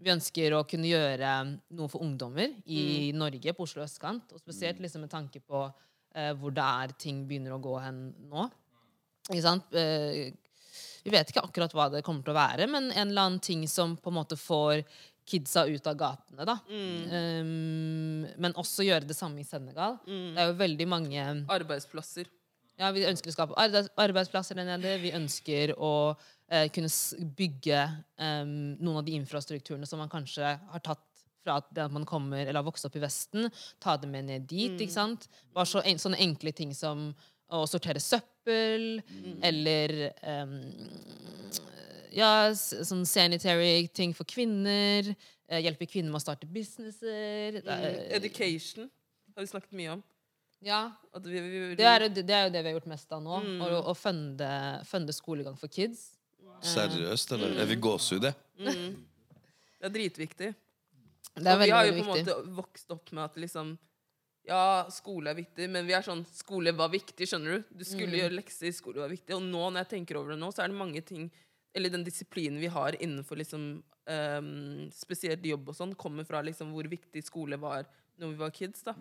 Vi ønsker å kunne gjøre noe for ungdommer i Norge, på Oslo østkant. Og spesielt liksom med tanke på eh, hvor det er ting begynner å gå hen nå. Ikke sant? Eh, vi vet ikke akkurat hva det kommer til å være, men en eller annen ting som på en måte får kidsa ut av gatene, da. Um, men også gjøre det samme i Senegal. Det er jo veldig mange Arbeidsplasser. ja, Vi ønsker å skape arbeidsplasser der nede. Vi ønsker å uh, kunne bygge um, noen av de infrastrukturene som man kanskje har tatt fra det at man kommer eller har vokst opp i Vesten. Ta det med ned dit. ikke sant? Bare så, en, sånne enkle ting som å sortere søppel, eller em, ja, sånn sanitary ting for kvinner. eh, hjelpe kvinner med å starte businesser. er- Education har vi snakket mye om. ja, At vi, vi, vi, det er, det er jo det vi har gjort mest av nå. Å, å funde, funde skolegang for kids. Seriøst, eller? Jeg vil gåsehud, jeg. det er dritviktig. Det er og vi har jo på en måte vokst opp med at liksom Ja, skole er viktig, men vi er sånn Skole var viktig, skjønner du. Du skulle Mm. gjøre lekser, skole var viktig. Og nå når jeg tenker over det nå, så er det mange ting Eller den disiplinen vi har innenfor liksom um, spesielt jobb og sånn, kommer fra liksom hvor viktig skole var når vi var kids. da.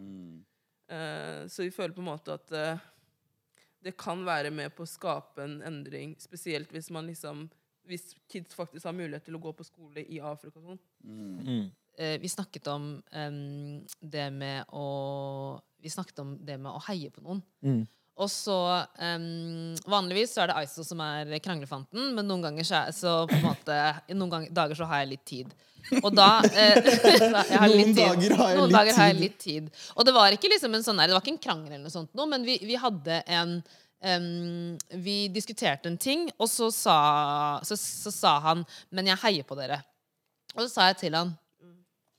Eh, så vi føler på en måte at uh, det kan være med på å skape en endring, spesielt hvis man liksom hvis kids faktisk har mulighet til å gå på skole i Afrika og sånn. eh, vi snakket om um, det med å Vi snakket om det med å heie på noen. Og så um, Vanligvis så er det Aiso som er kranglefanten, men noen ganger så, så på en måte Noen ganger, dager så har jeg litt tid. Og da eh, [LAUGHS] jeg har Noen dager har jeg Noen dager har jeg litt tid. Og det var ikke liksom en sånn Det var ikke en krangel eller noe sånt, noe, men vi, vi hadde en um, Vi diskuterte en ting, og så sa, så, så sa han 'Men jeg heier på dere'. Og så sa jeg til han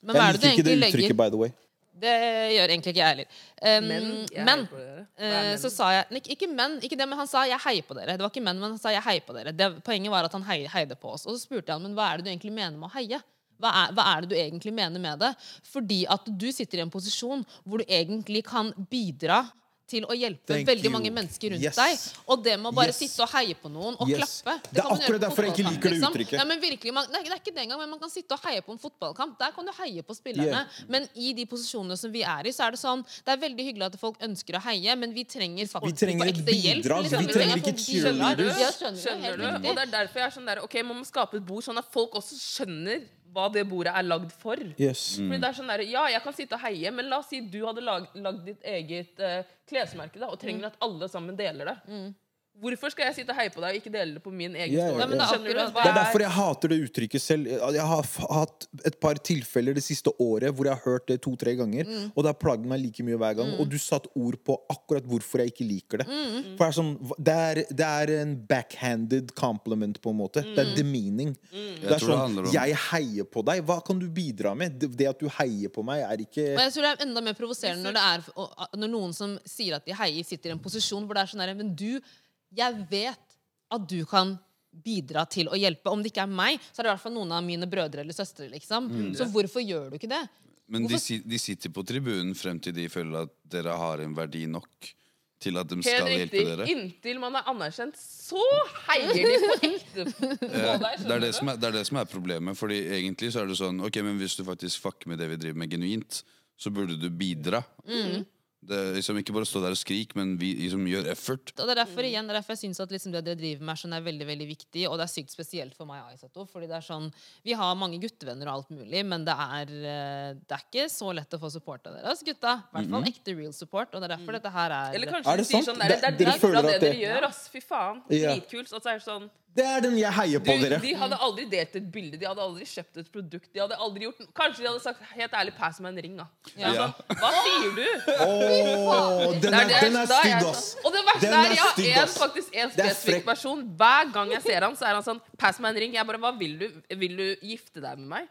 Men hva er Jeg det du liker ikke det uttrykket, by the way. Det gjør egentlig ikke jeg heller. Um, Men jeg men eh, men? så sa jeg ikke, Ikke menn, ikke det, men han sa 'jeg heier på dere'. Det var ikke menn, men han sa 'jeg heier på dere'. Det, poenget var at han hei, heide på oss. Og så spurte jeg han men hva er det du egentlig mener med å heie. Hva er, hva er det du egentlig mener med det? Fordi at du sitter i en posisjon hvor du egentlig kan bidra til å hjelpe Thank veldig you. mange mennesker rundt Yes. deg. Og det med å bare Yes. sitte og heie på noen og Yes. klappe Det er kan man gjøre akkurat derfor jeg ikke liker det liksom. uttrykket. Ja, men virkelig, man, nei, det er ikke det engang, men man kan sitte og heie på en fotballkamp. Der kan du heie på spillerne. Yeah. Men i de posisjonene som vi er i, så er det sånn Det er veldig hyggelig at folk ønsker å heie, men vi trenger faktisk Vi trenger ekte hjelp. liksom. vi trenger ikke cheerleaders. Skjønner cheerleaders. Ja, skjønner, Skjønner du? Og det er derfor jeg er sånn der Ok, man må skape et bord sånn at folk også skjønner hva det bordet er lagd for. Yes. Fordi det er sånn der, Ja, jeg kan sitte og heie, men la oss si du hadde lag, lagd ditt eget uh, klesmerke da, og trenger at alle sammen deler det. Hvorfor skal jeg sitte og heie på deg og ikke dele det på min egen yeah, ja, story? Yeah. det er Det er derfor jeg hater det uttrykket selv. Jeg har hatt et par tilfeller det siste året hvor jeg har hørt det to-tre ganger, og det har plagd meg like mye hver gang. Og du satte ord på akkurat hvorfor jeg ikke liker det. For det er, sånn, det er, det er en backhanded compliment, på en måte. Det er demeaning. Det er det sånn om- Jeg heier på deg. Hva kan du bidra med? Det, det at du heier på meg, er ikke Men jeg tror det er enda mer provoserende når, det er, når noen som sier at de heier, sitter i en posisjon hvor det er sånn der, Men du, jeg vet at du kan bidra til å hjelpe. Om det ikke er meg, så er det i hvert fall noen av mine brødre eller søstre. liksom. Så hvorfor gjør du ikke det? Men de, de sitter på tribunen frem til de føler at dere har en verdi nok til at de skal riktig. hjelpe riktig. dere. Inntil man er anerkjent, så heier de på ekte på deg. Det er det, som er, det er det som er problemet. Fordi egentlig så er det sånn Ok, men hvis du faktisk fucker med det vi driver med genuint, så burde du bidra. Det er liksom Ikke bare stå der og skrike, men vi liksom gjør effort. Og det er derfor igjen, det er derfor jeg synes at liksom det dere driver med, er, sånn, er veldig veldig viktig. Og det er sykt spesielt for meg og Aisato. Fordi det er sånn, Vi har mange guttevenner og alt mulig, men det er, eh, det er ikke så lett å få support av dere. Altså, gutta, I hvert fall ekte real support. Og det er derfor dette her er Eller kanskje Er det sant? sånn Det- det er dritbra det, det at dere det- gjør, ass. Fy faen. Ja. Dritkult. Og så er det sånn Det er den jeg heier du, på, dere. De hadde aldri delt et bilde, de hadde aldri kjøpt et produkt. De hadde aldri gjort Kanskje de hadde sagt helt ærlig 'pass meg en ring', da. Ja. Sånn, Hva sier du? Oh, den er, den er stygg, ass. sånn- Og det verste er, jeg har en, faktisk en spesifikk person. Hver gang jeg ser han, så er han sånn 'Pass meg en ring'. Jeg bare 'Hva vil du? Vil du gifte deg med meg?'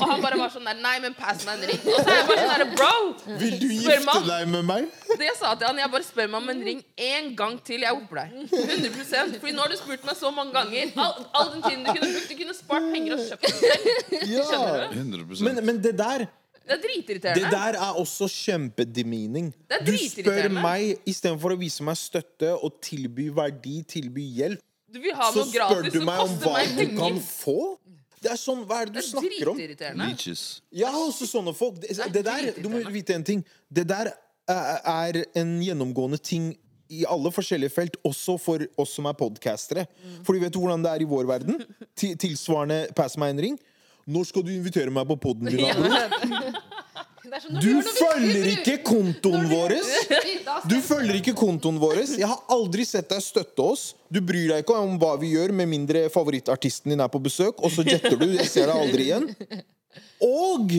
Og han bare var sånn der 'Nei, men pass meg en ring'. Og så er jeg bare sånn der, Bro! Vil du gifte meg. deg med meg? Det jeg sa til han, jeg bare spør meg om en ring en gang til. Jeg hopper deg. 100 Fordi nå har du spurt meg så mange ganger. All, all den tiden du kunne brukt, du kunne spart penger og kjøpt den. [LAUGHS] Ja. 100 Men, men det der Det er Det der er også kjempedemining. Det er Du spør dritirriterende. meg istedenfor å vise meg støtte og tilby verdi, tilby hjelp, Du vil ha så noe spør du meg om hva meg du kan få. Det er sånn, Hva er det du Det er snakker om? dritirriterende. Leeches. Har også sånne folk. Det, det der, du må vite en ting. Det der er er en gjennomgående ting i alle forskjellige felt, også for oss som er podcastere. For du vet hvordan det er i vår verden? Ti- Tilsvarende pass meg en ring. Når skal du invitere meg på poden din? sånn, [LAUGHS] Du følger ikke kontoen vår! Du følger ikke kontoen vår. Jeg har aldri sett deg støtte oss. Du bryr deg ikke om hva vi gjør, med mindre favorittartisten din er på besøk, og så jetter du. Jeg ser deg aldri igjen. Og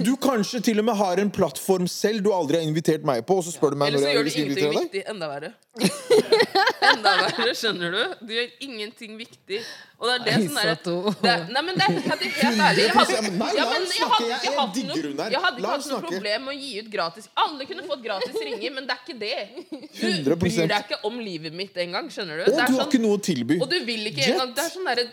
du kanskje til og med har en plattform selv du aldri har invitert meg på, og så spør du meg Eller når så jeg gjør du skal ingenting invitere deg. viktig. Enda verre. [LAUGHS] Enda verre, skjønner du? Du gjør ingenting viktig. Og det er det som er det er- Nei, men det er helt, helt ærlig. Jeg hadde, Nei, la ja, men jeg snakke. hadde Jeg- ikke jeg hatt digger hun noe, der. jeg hadde La ikke hatt noe snakke. problem med å gi ut gratis Alle kunne fått gratis ringer, men det er ikke det. Du 100%. bryr deg ikke om livet mitt engang, skjønner du? Og Det er du har sånn- ikke noe å tilby. og du vil ikke Jet. engang. Det er sånn derre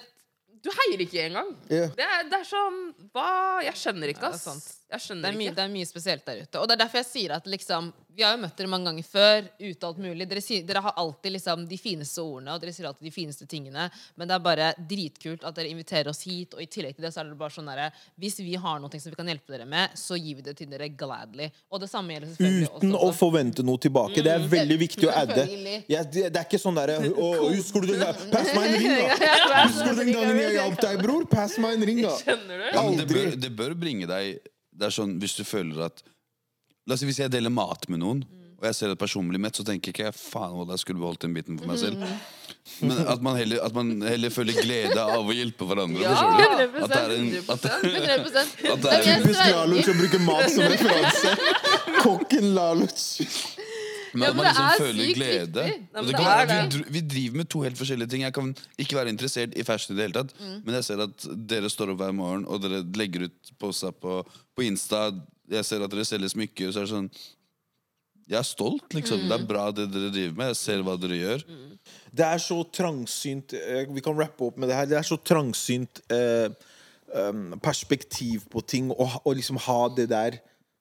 Du heier ikke engang. Yeah. Det, er, det er sånn Hva Jeg skjønner ikke, Ja, det er ass. Sant. skjønner Det er, mye, ikke. det er mye spesielt der ute. Og det er derfor jeg sier at liksom Vi har jo møtt dere mange ganger før, ute alt mulig. Dere, sier, dere har alltid liksom de fineste ordene, og dere sier alltid de fineste tingene. Men det er bare dritkult at dere inviterer oss hit, og i tillegg til det så er det bare sånn derre Hvis vi har noe som vi kan hjelpe dere med, så gir vi det til dere gladly. Og det samme gjelder selvfølgelig Uten oss å forvente noe tilbake. Det er veldig viktig å adde. Ja, det, det er ikke sånn derre Husker du den der? Pass meg en ring, da! [LAUGHS] Husker du den gangen jeg hjalp deg, bror? Pass meg en ring, da! Skjønner du? Ja, det, bør, det bør bringe deg Det er sånn hvis du føler at La oss si hvis jeg deler mat med noen, og jeg ser at personen blir mett, så tenker ikke jeg faen hva jeg skulle beholdt den biten for meg selv. Men at man heller, at man heller føler glede av å hjelpe hverandre. Ja, forstår du? At det er en, 100%. at, 100 At det er- en Typisk lalo Laluc å bruke mat som referanse. Kokken Laluc. Men Ja, at men man liksom er føler glede. Nei, det det kan være det. vi, vi driver med to helt forskjellige ting. Jeg kan ikke være interessert i fashion i det hele tatt, Mm. men jeg ser at dere står opp hver morgen, og dere legger ut poster på, på Insta. Jeg ser at dere selger smykker, så er det sånn Jeg er stolt, liksom. Det er bra det dere driver med. Jeg ser hva dere gjør. Det er så trangsynt eh, Vi kan rappe opp med det her. Det er så trangsynt eh, um, perspektiv på ting, å liksom ha det der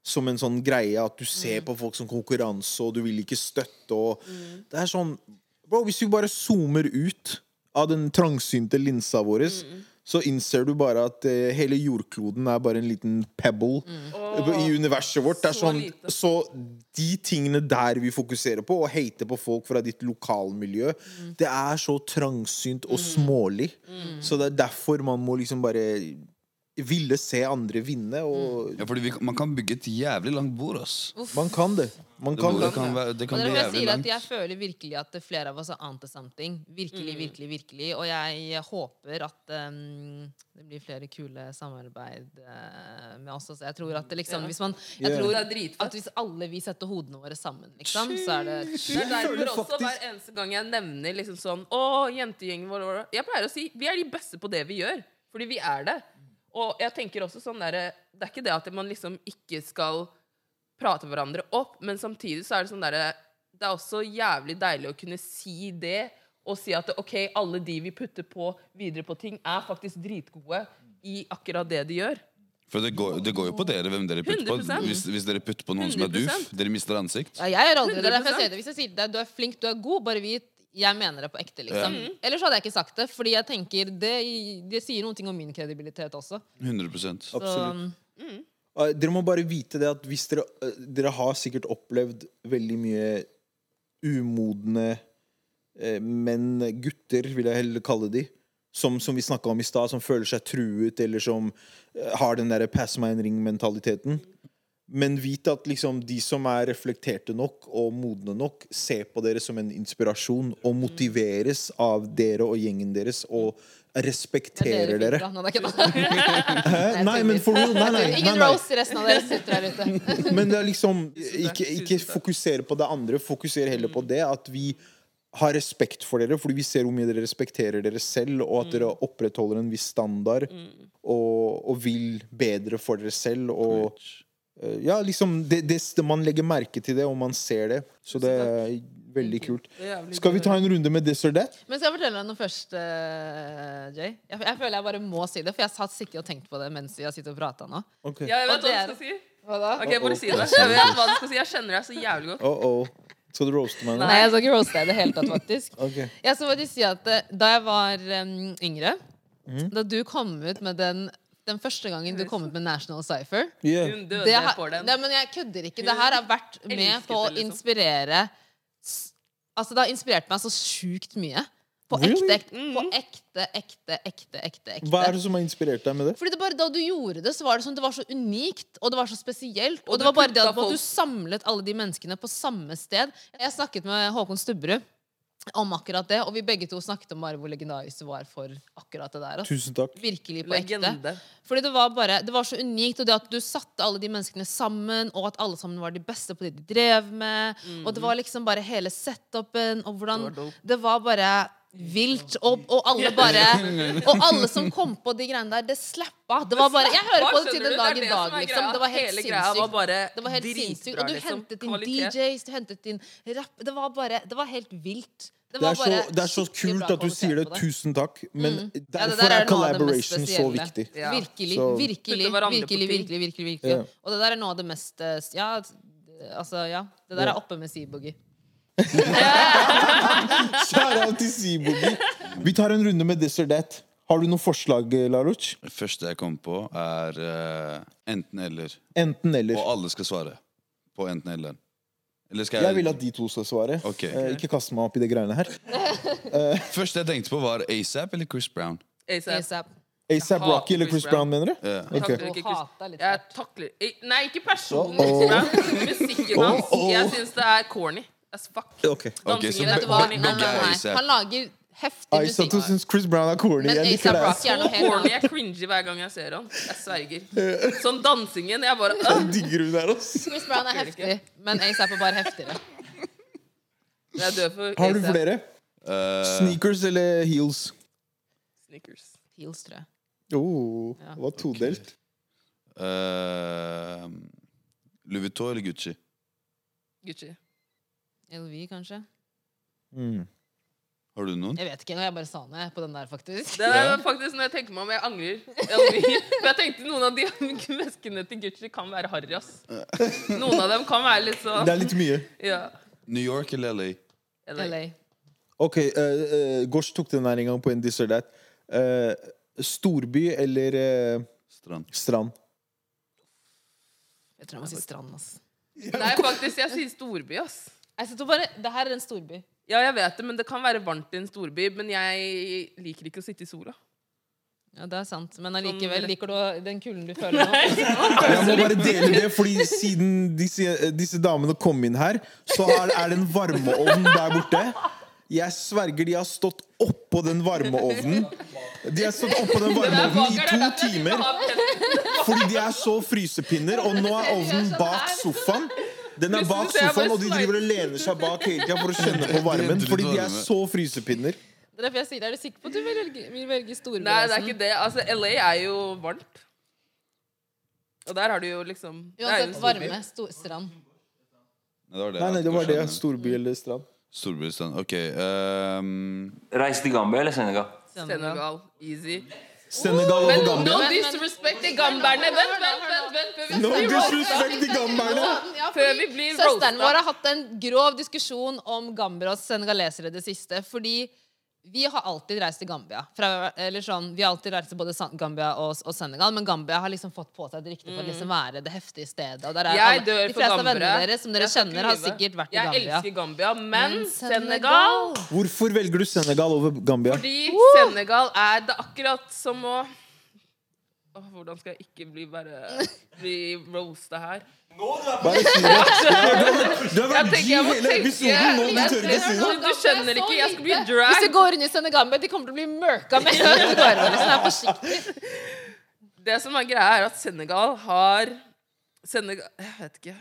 som en sånn greie at du ser på folk som konkurranse, og du vil ikke støtte og Det er sånn Bro, hvis vi bare zoomer ut av den trangsynte linsa vår, så innser du bare at eh, hele jordkloden er bare en liten pebble i universet vårt. Så sånn, så de tingene der vi fokuserer på, og hater på folk fra ditt lokalmiljø, det er så trangsynt og smålig. Så det er derfor man må liksom bare ville se andre vinne, og Ja, fordi vi, man kan bygge et jævlig langt bord, ass. man kan det. Man kan det det. kan, være, det kan bli jævlig at langt. jeg føler virkelig at flere av oss har ante something. Virkelig, virkelig, virkelig. Og jeg håper at um, det blir flere kule samarbeid uh, med oss også. Jeg tror at det liksom Hvis man Jeg yeah. tror Det er dritfett. at hvis alle vi setter hodene våre sammen, liksom, så er det Det er derfor også hver eneste gang jeg nevner liksom sånn Å, jentegjengen vår». Jeg pleier å si vi er de beste på det vi gjør. Fordi vi er det. Og jeg tenker også sånn der, Det er ikke det at man liksom ikke skal prate hverandre opp, men samtidig så er det sånn derre Det er også jævlig deilig å kunne si det, og si at OK, alle de vi putter på videre på ting, er faktisk dritgode i akkurat det de gjør. For det går, det går jo på dere hvem dere putter på. 100%. Hvis, hvis dere putter på noen som er 100%. doof, dere mister ansikt. Ja, jeg gjør aldri det. Er derfor jeg 100%. sier det. Hvis jeg sier til deg du er flink, du er god, bare vit jeg mener det på ekte, liksom. Ellers hadde jeg ikke sagt det, fordi jeg tenker det, det sier noen ting om min kredibilitet også. 100 Så, Absolutt. Mm. Dere må bare vite det at hvis dere eh, Dere har sikkert opplevd veldig mye umodne eh, menn, gutter, vil jeg heller kalle de, som, som vi snakka om i stad, som føler seg truet, eller som eh, har den derre 'pass meg en ring'-mentaliteten. Men vit at liksom de som er reflekterte nok og modne nok, ser på dere som en inspirasjon og motiveres av dere og gjengen deres og er respekterer dere dere. det er. Hæ? Nei, men for real. Nei, nei, Ingen roast resten av dere sitter der ute. [LAUGHS] Men det er liksom [LAUGHS] Ikke, ikke fokusere på det andre, fokusere heller på det. At vi har respekt for dere, fordi vi ser hvor mye dere respekterer dere selv, og at dere opprettholder en viss standard, og, og vil bedre for dere selv. Og ja, liksom det, det, Man legger merke til det, og man ser det. Så det er veldig kult. Skal vi ta en runde med this or that? Men skal jeg fortelle deg noe først, uh, Jay? Jeg, jeg føler jeg bare må si det, for jeg har sittet og tenkt på det mens vi har sittet og prata nå. Okay. Ja, jeg vet hva du skal si. Hva da? Ok, bare si det. [LAUGHS] Jeg vet hva du skal si. Jeg kjenner deg så jævlig godt. Oh, oh. Skal du roaste meg nå? Nei, jeg skal ikke roaste deg i det hele tatt, faktisk. [LAUGHS] okay. Jeg skal faktisk si at eh, Da jeg var um, yngre, mm. da du kom ut med den den første gangen du kom ut med National Cypher Yeah. Hun døde det har, for den. Nei, men jeg kødder ikke. Det her har vært med på å liksom. inspirere Altså, det har inspirert meg så sjukt mye. På ekte, ekte, på ekte, ekte, ekte, ekte, ekte. Hva er det som har inspirert deg med det? Fordi det bare Da du gjorde det, så var det sånn Det var så unikt, og det var så spesielt. Og, Og det var bare det at at du samlet alle de menneskene på samme sted. Jeg snakket med Håkon Stubberud om akkurat det, og vi begge to snakket om bare hvor legendarisk det var for akkurat det der. Altså. Tusen takk. Virkelig på ekte. Fordi det var bare Det var så unikt, og det at du satte alle de menneskene sammen, og at alle sammen var de beste på det de drev med, og det var liksom bare hele setupen, og hvordan Det var. Det var bare vilt, og, og alle bare [LAUGHS] Og alle som kom på de greiene der, det slappa. Det var bare Jeg hører på det til den dag i dag, liksom. Det var helt sinnssykt. Det var helt sinnssykt. Og du liksom. hentet inn DJs, du hentet inn rapp Det var bare Det var helt vilt. Det er, så, det er så kult at du sier det. Tusen takk. Men mm. derfor ja, er er det collaboration så viktig. Ja. Virkelig, Så- virkelig, virkelig, virkelig, virkelig, virkelig. Ja. Og det der er noe av det mest eh, Ja, altså, ja. Det der Ja. er oppe med Seaboogie. Kjære [LAUGHS] til Seaboogie. Vi tar en runde med this or that. Har du noen forslag, Laruch? Det første jeg kommer på, er uh, enten eller. Enten eller. Og alle skal svare på enten skal Jeg vil at de to skal svare. Okay. Eh, ikke kaste meg opp i de greiene her. [LAUGHS] Første jeg tenkte på, var ASAP eller Chris Brown. ASAP. ASAP. Rocky eller Chris Brown, mener du? Ja. Ok. Takler ikke Jeg takler Nei, ikke personen. Oh, oh. Musikken hans. Jeg syns det er corny as fuck. Okay. Okay, så. ASAP. Han lager heftig musikk. du syns Chris Brown er corny. Men Jeg liker er noe Så helt corny. Jeg cringer hver gang jeg ser han. Jeg sverger. [LAUGHS] Sånn dansingen. Jeg bare øh. Jeg digger hun der, ass. Chris Brown er heftig, men ASAP er bare heftigere. Jeg dør for Har du flere? Eh, Sneakers eller heels? Sneakers. Heels, tror jeg. Oh, Ja. det var todelt. eh, Louis Vuitton eller Gucci? Gucci. LV, kanskje? Mm. Har du noen? Jeg vet ikke, jeg bare sa ned på den der, faktisk. Det er faktisk når jeg tenker meg om, jeg angrer. For jeg tenkte noen av de [LAUGHS] veskene til Gucci kan være harry, ass. Noen av dem kan være litt sånn Det er litt mye. Ja. New York eller LA? LA. LA. Ok, uh, Gosh tok den her en gang på en this or that. Uh, storby eller eh, Strand. strand? Jeg tror jeg må si strand, ass. Nei, faktisk, jeg sier storby, ass. Jeg bare, Det her er en storby. Ja, jeg vet det, men det kan være varmt i en storby. Men jeg liker ikke å sitte i sola. Ja, det er sant. Men allikevel, liker du den kulden du føler nå? Jeg må bare dele det, fordi siden disse, disse damene kom inn her, så er, er det en varmeovn der borte. Jeg sverger de har stått oppå den varmeovnen. De har stått oppå den varmeovnen i to timer fordi de er så frysepinner. Og nå er ovnen [LAUGHS] bak sofaen. Den er bak sofaen, og de driver og lener seg bak hele tida for å kjenne på [LAUGHS] varmen. Fordi de er så frysepinner. Det er derfor jeg sier. Er du sikker på at du vil velge, vil velge storby? Nei, det er ikke det. Altså, LA er jo varmt. Og der har du jo liksom jo Uansett, varme. Stor, strand. Nei, det var det. Nei, nei, det var det. Skjønner. Storby eller strand. Ok. Um... Reise til Gambia eller Senegal? Senegal. Easy. Senegal og Gambia. no disrespect til gamberne. Vent, vent, vent. vent, No roasta. disrespect til gamberne. Før vi blir Søsteren vår har hatt en grov diskusjon om gambere og senegalesere i det siste. Fordi vi har alltid reist til Gambia. Fra, eller sånn, vi har alltid reist til både Gambia og, og Senegal, men Gambia har liksom fått på seg det riktige for å liksom være det heftige stedet. Og der er Mm. Jeg alle, dør de fleste av vennene deres som dere kjenner, har sikkert vært i Gambia. Jeg elsker Gambia, men Men Senegal Hvorfor velger du Senegal over Gambia? Fordi Senegal er det akkurat som å Åh, Hvordan skal jeg ikke bli bare [LAUGHS] Bli roasta her? Bare si det. Du har- vært Jeg tenker G jeg må hele episoden nå, du tør ikke si det. Du skjønner ikke, jeg skal bli drag. Hvis du går inn i Senegambe, de kommer til å bli mørka med forsiktig. Det som er greia, er at Senegal har Senegal Jeg vet ikke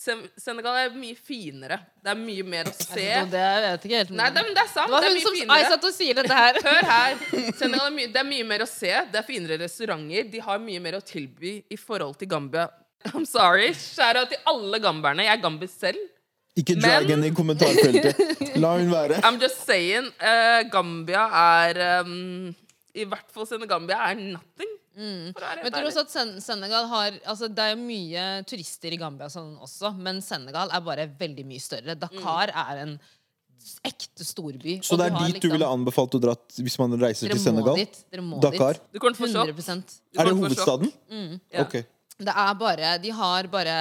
Sen- Senegal er mye finere. Det er mye mer å se. Det jeg vet ikke helt. Nei, det, men det er sant. det Det er mye som finere. Jeg satt og sier dette her. Hør her. [LAUGHS] Senegal er mye, det er mye mer å se. Det er finere restauranter. De har mye mer å tilby i forhold til Gambia. [LAUGHS] I'm sorry. Skjæra til alle gamberne. Jeg er gamber selv. Ikke Men- drag henne i kommentarfeltet. [LAUGHS] La hun være. I'm just saying. Uh, Gambia er um, I hvert fall Senegambia er nothing. Å Men tror du også at Sen Senegal har Altså Det er mye turister i Gambia sånn også, men Senegal er bare veldig mye større. Dakar er en ekte storby. Så det er dit dit du liksom- ville anbefalt å dra hvis man reiser Dere til må Senegal? dit. Dere må Dakar? dit. Du kommer til å få sjokk. 100 Er det hovedstaden? Mm. Ja. Ok. Det er bare De har bare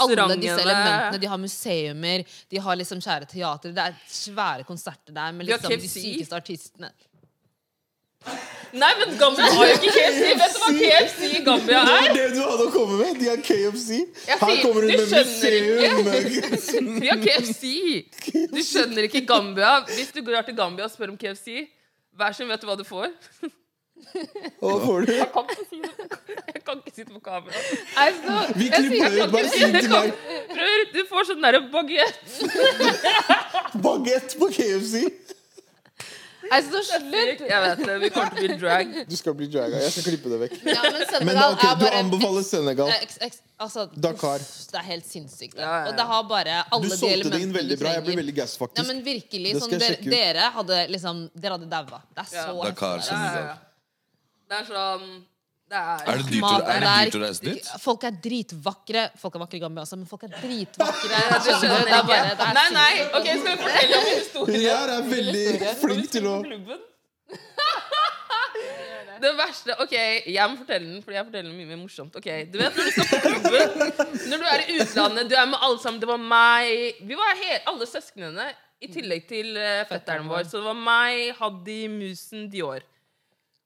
alle disse elementene. De har museumer, de har liksom kjære teater, det er svære konserter der med liksom de sykeste artistene. Nei, men Gambia har jo ikke KFC! Vet du hva KFC i Gambia Det er? var det du hadde å komme med! De har KFC. Her kommer hun med museum. Vi [LAUGHS] har KFC! Du skjønner ikke Gambia. Hvis du går til Gambia og spør om KFC, hver sin vet du hva du får. Hva får du? Jeg kan ikke si det, jeg kan ikke si det på kamera. Altså, Vi klipper ut. Bare si det til meg. Prøv, du får sånn derre baguett. Baguett på KFC. Er det så slutt? Jeg vet det. Vi kommer til å bli drag. Du skal bli draga. Jeg skal klippe det vekk. Ja, men Men Senegal ok, er du anbefaler Senegal. Ex, eks- altså, Dakar. uff, Det er helt sinnssykt. Det. Ja, ja, ja. Og det har bare alle Du solgte det inn veldig bra. Jeg ble veldig gass, faktisk. Ja, men virkelig, Det sånn, jeg dere, sjekke ut. dere hadde liksom Dere hadde daua. Det er så Ja. Dakar, Senegal. ja. Det er sånn Det er Er det dyrt, er det dyrt å reise dit? Folk er dritvakre. Folk er vakre i Gambia også, men folk er dritvakre. [LAUGHS] Ja, du Skjønner du? Det er bare, det er Nei, nei. Ok, Skal vi fortelle om Hun [LAUGHS] historien? her er veldig flink til å [LAUGHS] Det verste Ok, jeg må fortelle den, fordi jeg forteller den mye mer morsomt. Ok, Du vet når du skal på klubben, når du er i utlandet, du er med alle sammen Det var meg Vi var helt, alle søsknene, i tillegg til uh, fetteren vår. Så det var meg, Haddy, Musen, Dior.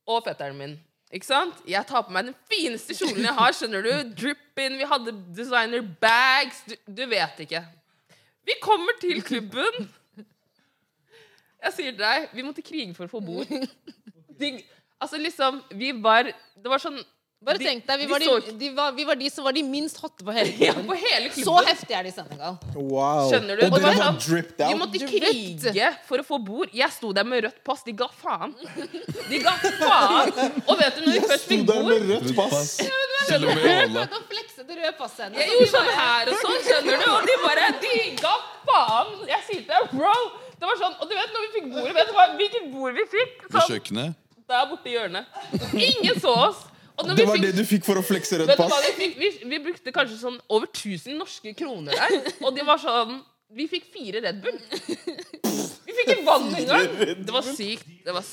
Og fetteren min. Ikke sant? Jeg tar på meg den fineste kjolen jeg har. skjønner du? Drip-in, vi hadde designer bags. Du, du vet ikke. Vi kommer til klubben. Jeg sier til deg, vi måtte krige for å få bord. [LAUGHS] De, altså liksom, vi var Det var sånn Bare de- tenk deg, vi de var de, så- de var, vi var de som var de minst hotte på hele [LAUGHS] Ja, klubben. på hele Så klubben. heftig er de i Senegal. Wow. Skjønner du? Og dere var var sånn- De måtte krige for å få bord. Jeg sto der med rødt pass. De ga faen. De ga faen. Og vet du, når vi først fikk bord Jeg Sto der med rødt pass. Til og med Åla. Det røde passet hennes. Jeg gjorde sånn her og sånn, skjønner du? Og de bare De ga faen. Jeg sier til deg, bro. Det var sånn, Og du vet når vi fikk bordet, vet du hva, hvilket bord vi fikk? Ved Sånn, kjøkkenet. der borte i hjørnet. Ingen så oss. Og når Det vi var fikk det du fikk for å flekse rødt pass. vi fikk? Vi, vi brukte kanskje sånn over 1000 norske kroner der. Og de var sånn Vi fikk fire Red Bull. Vi fikk ikke vann engang. Det var sykt. Det var,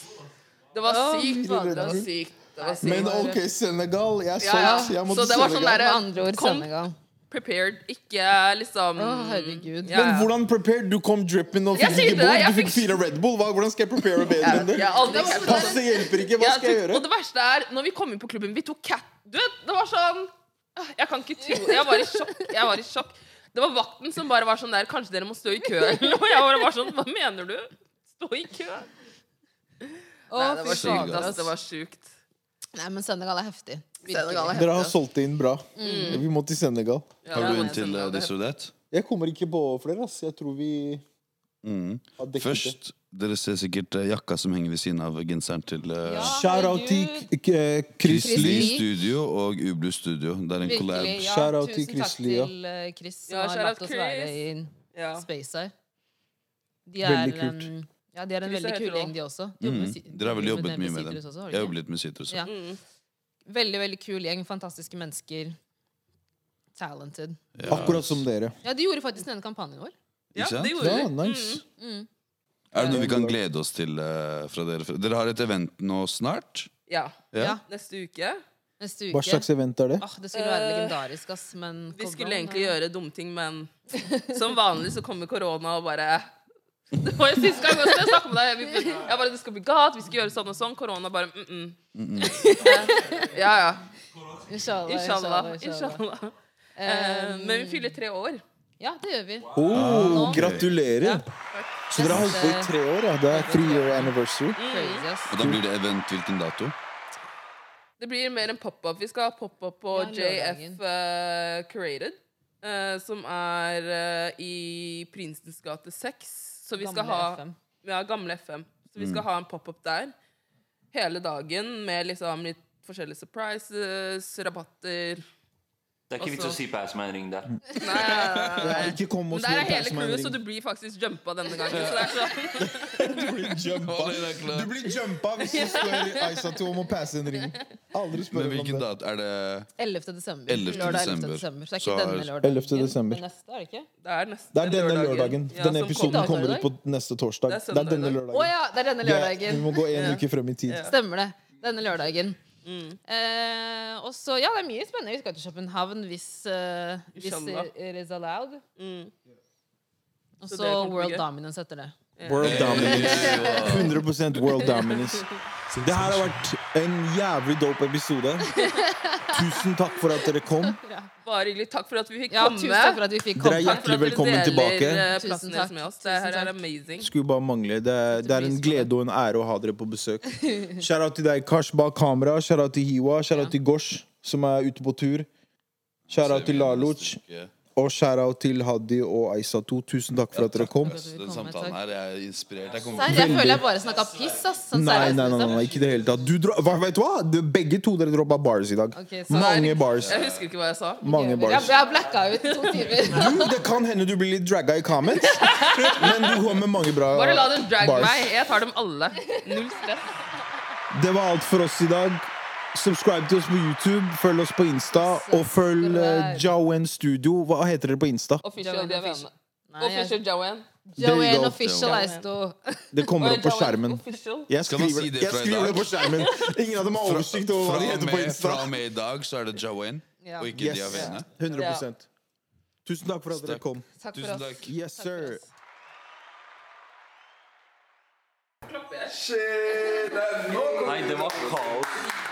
det var sykt. Det var sykt. Det var sykt. Men OK, Senegal. Jeg er Ja, ja. solgt. Jeg må Så det var sånn Senegal. derre Med andre ord Kom Senegal. Prepared, ikke liksom Å, herregud. Ja, Men hvordan prepared? Du kom dripping og fikk ikke bord. Du fikk fire Red Bull. Hva, hvordan skal jeg prepare bedre Jeg, enn det? jeg aldri Passet hjelper ikke. Hva Ja, skal jeg gjøre? Og det verste er, når vi kom inn på klubben, vi tok cat Du vet, det var sånn ah, Jeg kan ikke tro Jeg var i sjokk. Jeg var i sjokk. Det var vakten som bare var sånn der Kanskje dere må stå i kø? Og jeg bare var sånn Hva mener du? Stå i kø? Å, Nei, det var sjukt. Det var sjukt. Nei, men Senegal er heftig. Senegal er Dere har solgt det inn bra. Mm. Vi må til Senegal. Ja, Har du en til uh. This or That? Jeg kommer ikke på flere. ass. Jeg tror vi Mm. har dekket det. Først, dere ser sikkert eh, jakka som henger ved siden av genseren til uh, Ja, Shout out til. Eh, Chris Chris Lee. Studio og Ublu Studio. Det er en collab. Ja, Shout out til tusen takk Chris Lee, ja. til eh, Chris, som Ja, har latt oss være i Ja. space her. De er, Veldig kult. Um, ja, de er en Chris veldig kul gjeng, de også. De Mm. Dere har vel jobbet mye med dem? Også, Jeg har jobbet litt med Citrus. Ja. Mm. Veldig, veldig kul gjeng. Fantastiske mennesker. Talented. Ja. Akkurat som dere. Ja, de gjorde faktisk denne kampanjen vår. Ja, det gjorde Ja, vi. nice. Mm. Er det noe vi kan glede oss til uh, fra dere? Dere har et event nå snart? Ja. Ja. Neste uke. Neste Hva slags event er det? Oh, det skulle være legendarisk, ass, men Vi skulle egentlig gjøre dumme ting, men som vanlig så kommer korona og bare Det var jo sist gang også jeg snakket med deg. Vi- Jeg bare, det skal bli galt, vi skal gjøre sånn og sånn. Korona bare mm -mm. Ja, ja. Inshallah, Inshallah. inshallah. Eh, men vi fyller tre år. Ja, det gjør vi. Oh, gratulerer! Så dere har holdt på i tre år? ja Det er three year anniversary. Mm. Og da blir det event hvilken dato? Det blir mer en pop-up. Vi skal ha pop-up på Ja. JF uh, Curated. Uh, som er uh, i Prinsens gate 6. Så vi skal Gamle ha FM. Ja, gamle FM. Så vi skal ha en pop-up der hele dagen med liksom litt forskjellige surprises, rabatter Det er ikke vits å si pass meg en ring der. Nei, nei, nei, nei. ikke kom og der er hele crewet, så du blir faktisk jumpa denne gangen. Så det er sånn [LAUGHS] Du blir jumpa. Du blir jumpa hvis du spør Aisatu om å passe en ring. Aldri spør Men hvilken om det. dato? Er det 11. desember. 11. Lørdag 11. desember. Så det er Så ikke er- denne lørdagen. 11. desember. Men neste, er det ikke? Det er, neste Det er denne lørdagen. Ja, Denne som episoden kommer. kommer ut på neste torsdag. Det er Det er denne søndag. Å lørdagen. ja, det er denne Det lørdagen. Vi må gå en uke frem i tid. Ja. Stemmer det. Denne lørdagen. Mm. Eh, og så, ja, det er mye spennende. Vi skal til København hvis, uh, hvis it is allowed. Mm. Og Så World. Dominance etter det. World dominance. 100% world dominance. Det her har vært en jævlig dope episode. Tusen takk for at dere kom. Bare hyggelig. Takk for at vi fikk Ja, komme. tusen takk for at vi fikk Dere er komme. Takk for hjertelig velkommen tilbake. eh, Tusen takk. med oss. Det her er amazing. Skulle bare mangle. Det, er- det er en glede og en ære å ha dere på besøk. Shout-out til deg, Kars, bak kamera. Shout-out til Hiwa. Shout-out til Gosh, som er ute på tur. Shout-out til Laluc. Og shout-out til Hadi og Aisatu. Tusen takk for at dere kom. Den samtalen her jeg er inspirert. Jeg kommer Serr, jeg føler jeg bare snakka piss, ass. Sånn Nei, nei, nei, nei, liksom. ikke det hele tatt. Du dro, vet du hva? Du, begge to dere droppa bars i dag. Okay, Mange er- bars. Jeg husker ikke hva jeg sa. Mange Jeg, bars. jeg blacka ut to timer. Du, det kan hende du blir litt dragga i comments, men du har med mange bra bars. Bare la dem dragge bars. meg. Jeg tar dem alle. Null stress. Det var alt for oss i dag. Subscribe til oss på YouTube, følg oss på Insta, og følg uh, Jowen Studio. Hva heter dere på Insta? Official, Jowen. official. Jowen. Jowen Official. Det kommer opp på skjermen. Jeg skriver, si det jeg skriver det på skjermen. Ingen av dem har oversikt over hva de heter på Insta. fra og med i dag så er det Joanne, Ja. og ikke Yes. Diavene. 100 Tusen takk for at dere kom. Takk for Tusen oss. takk. Yes, sir. Shit, det er nå Nei, det var kaos.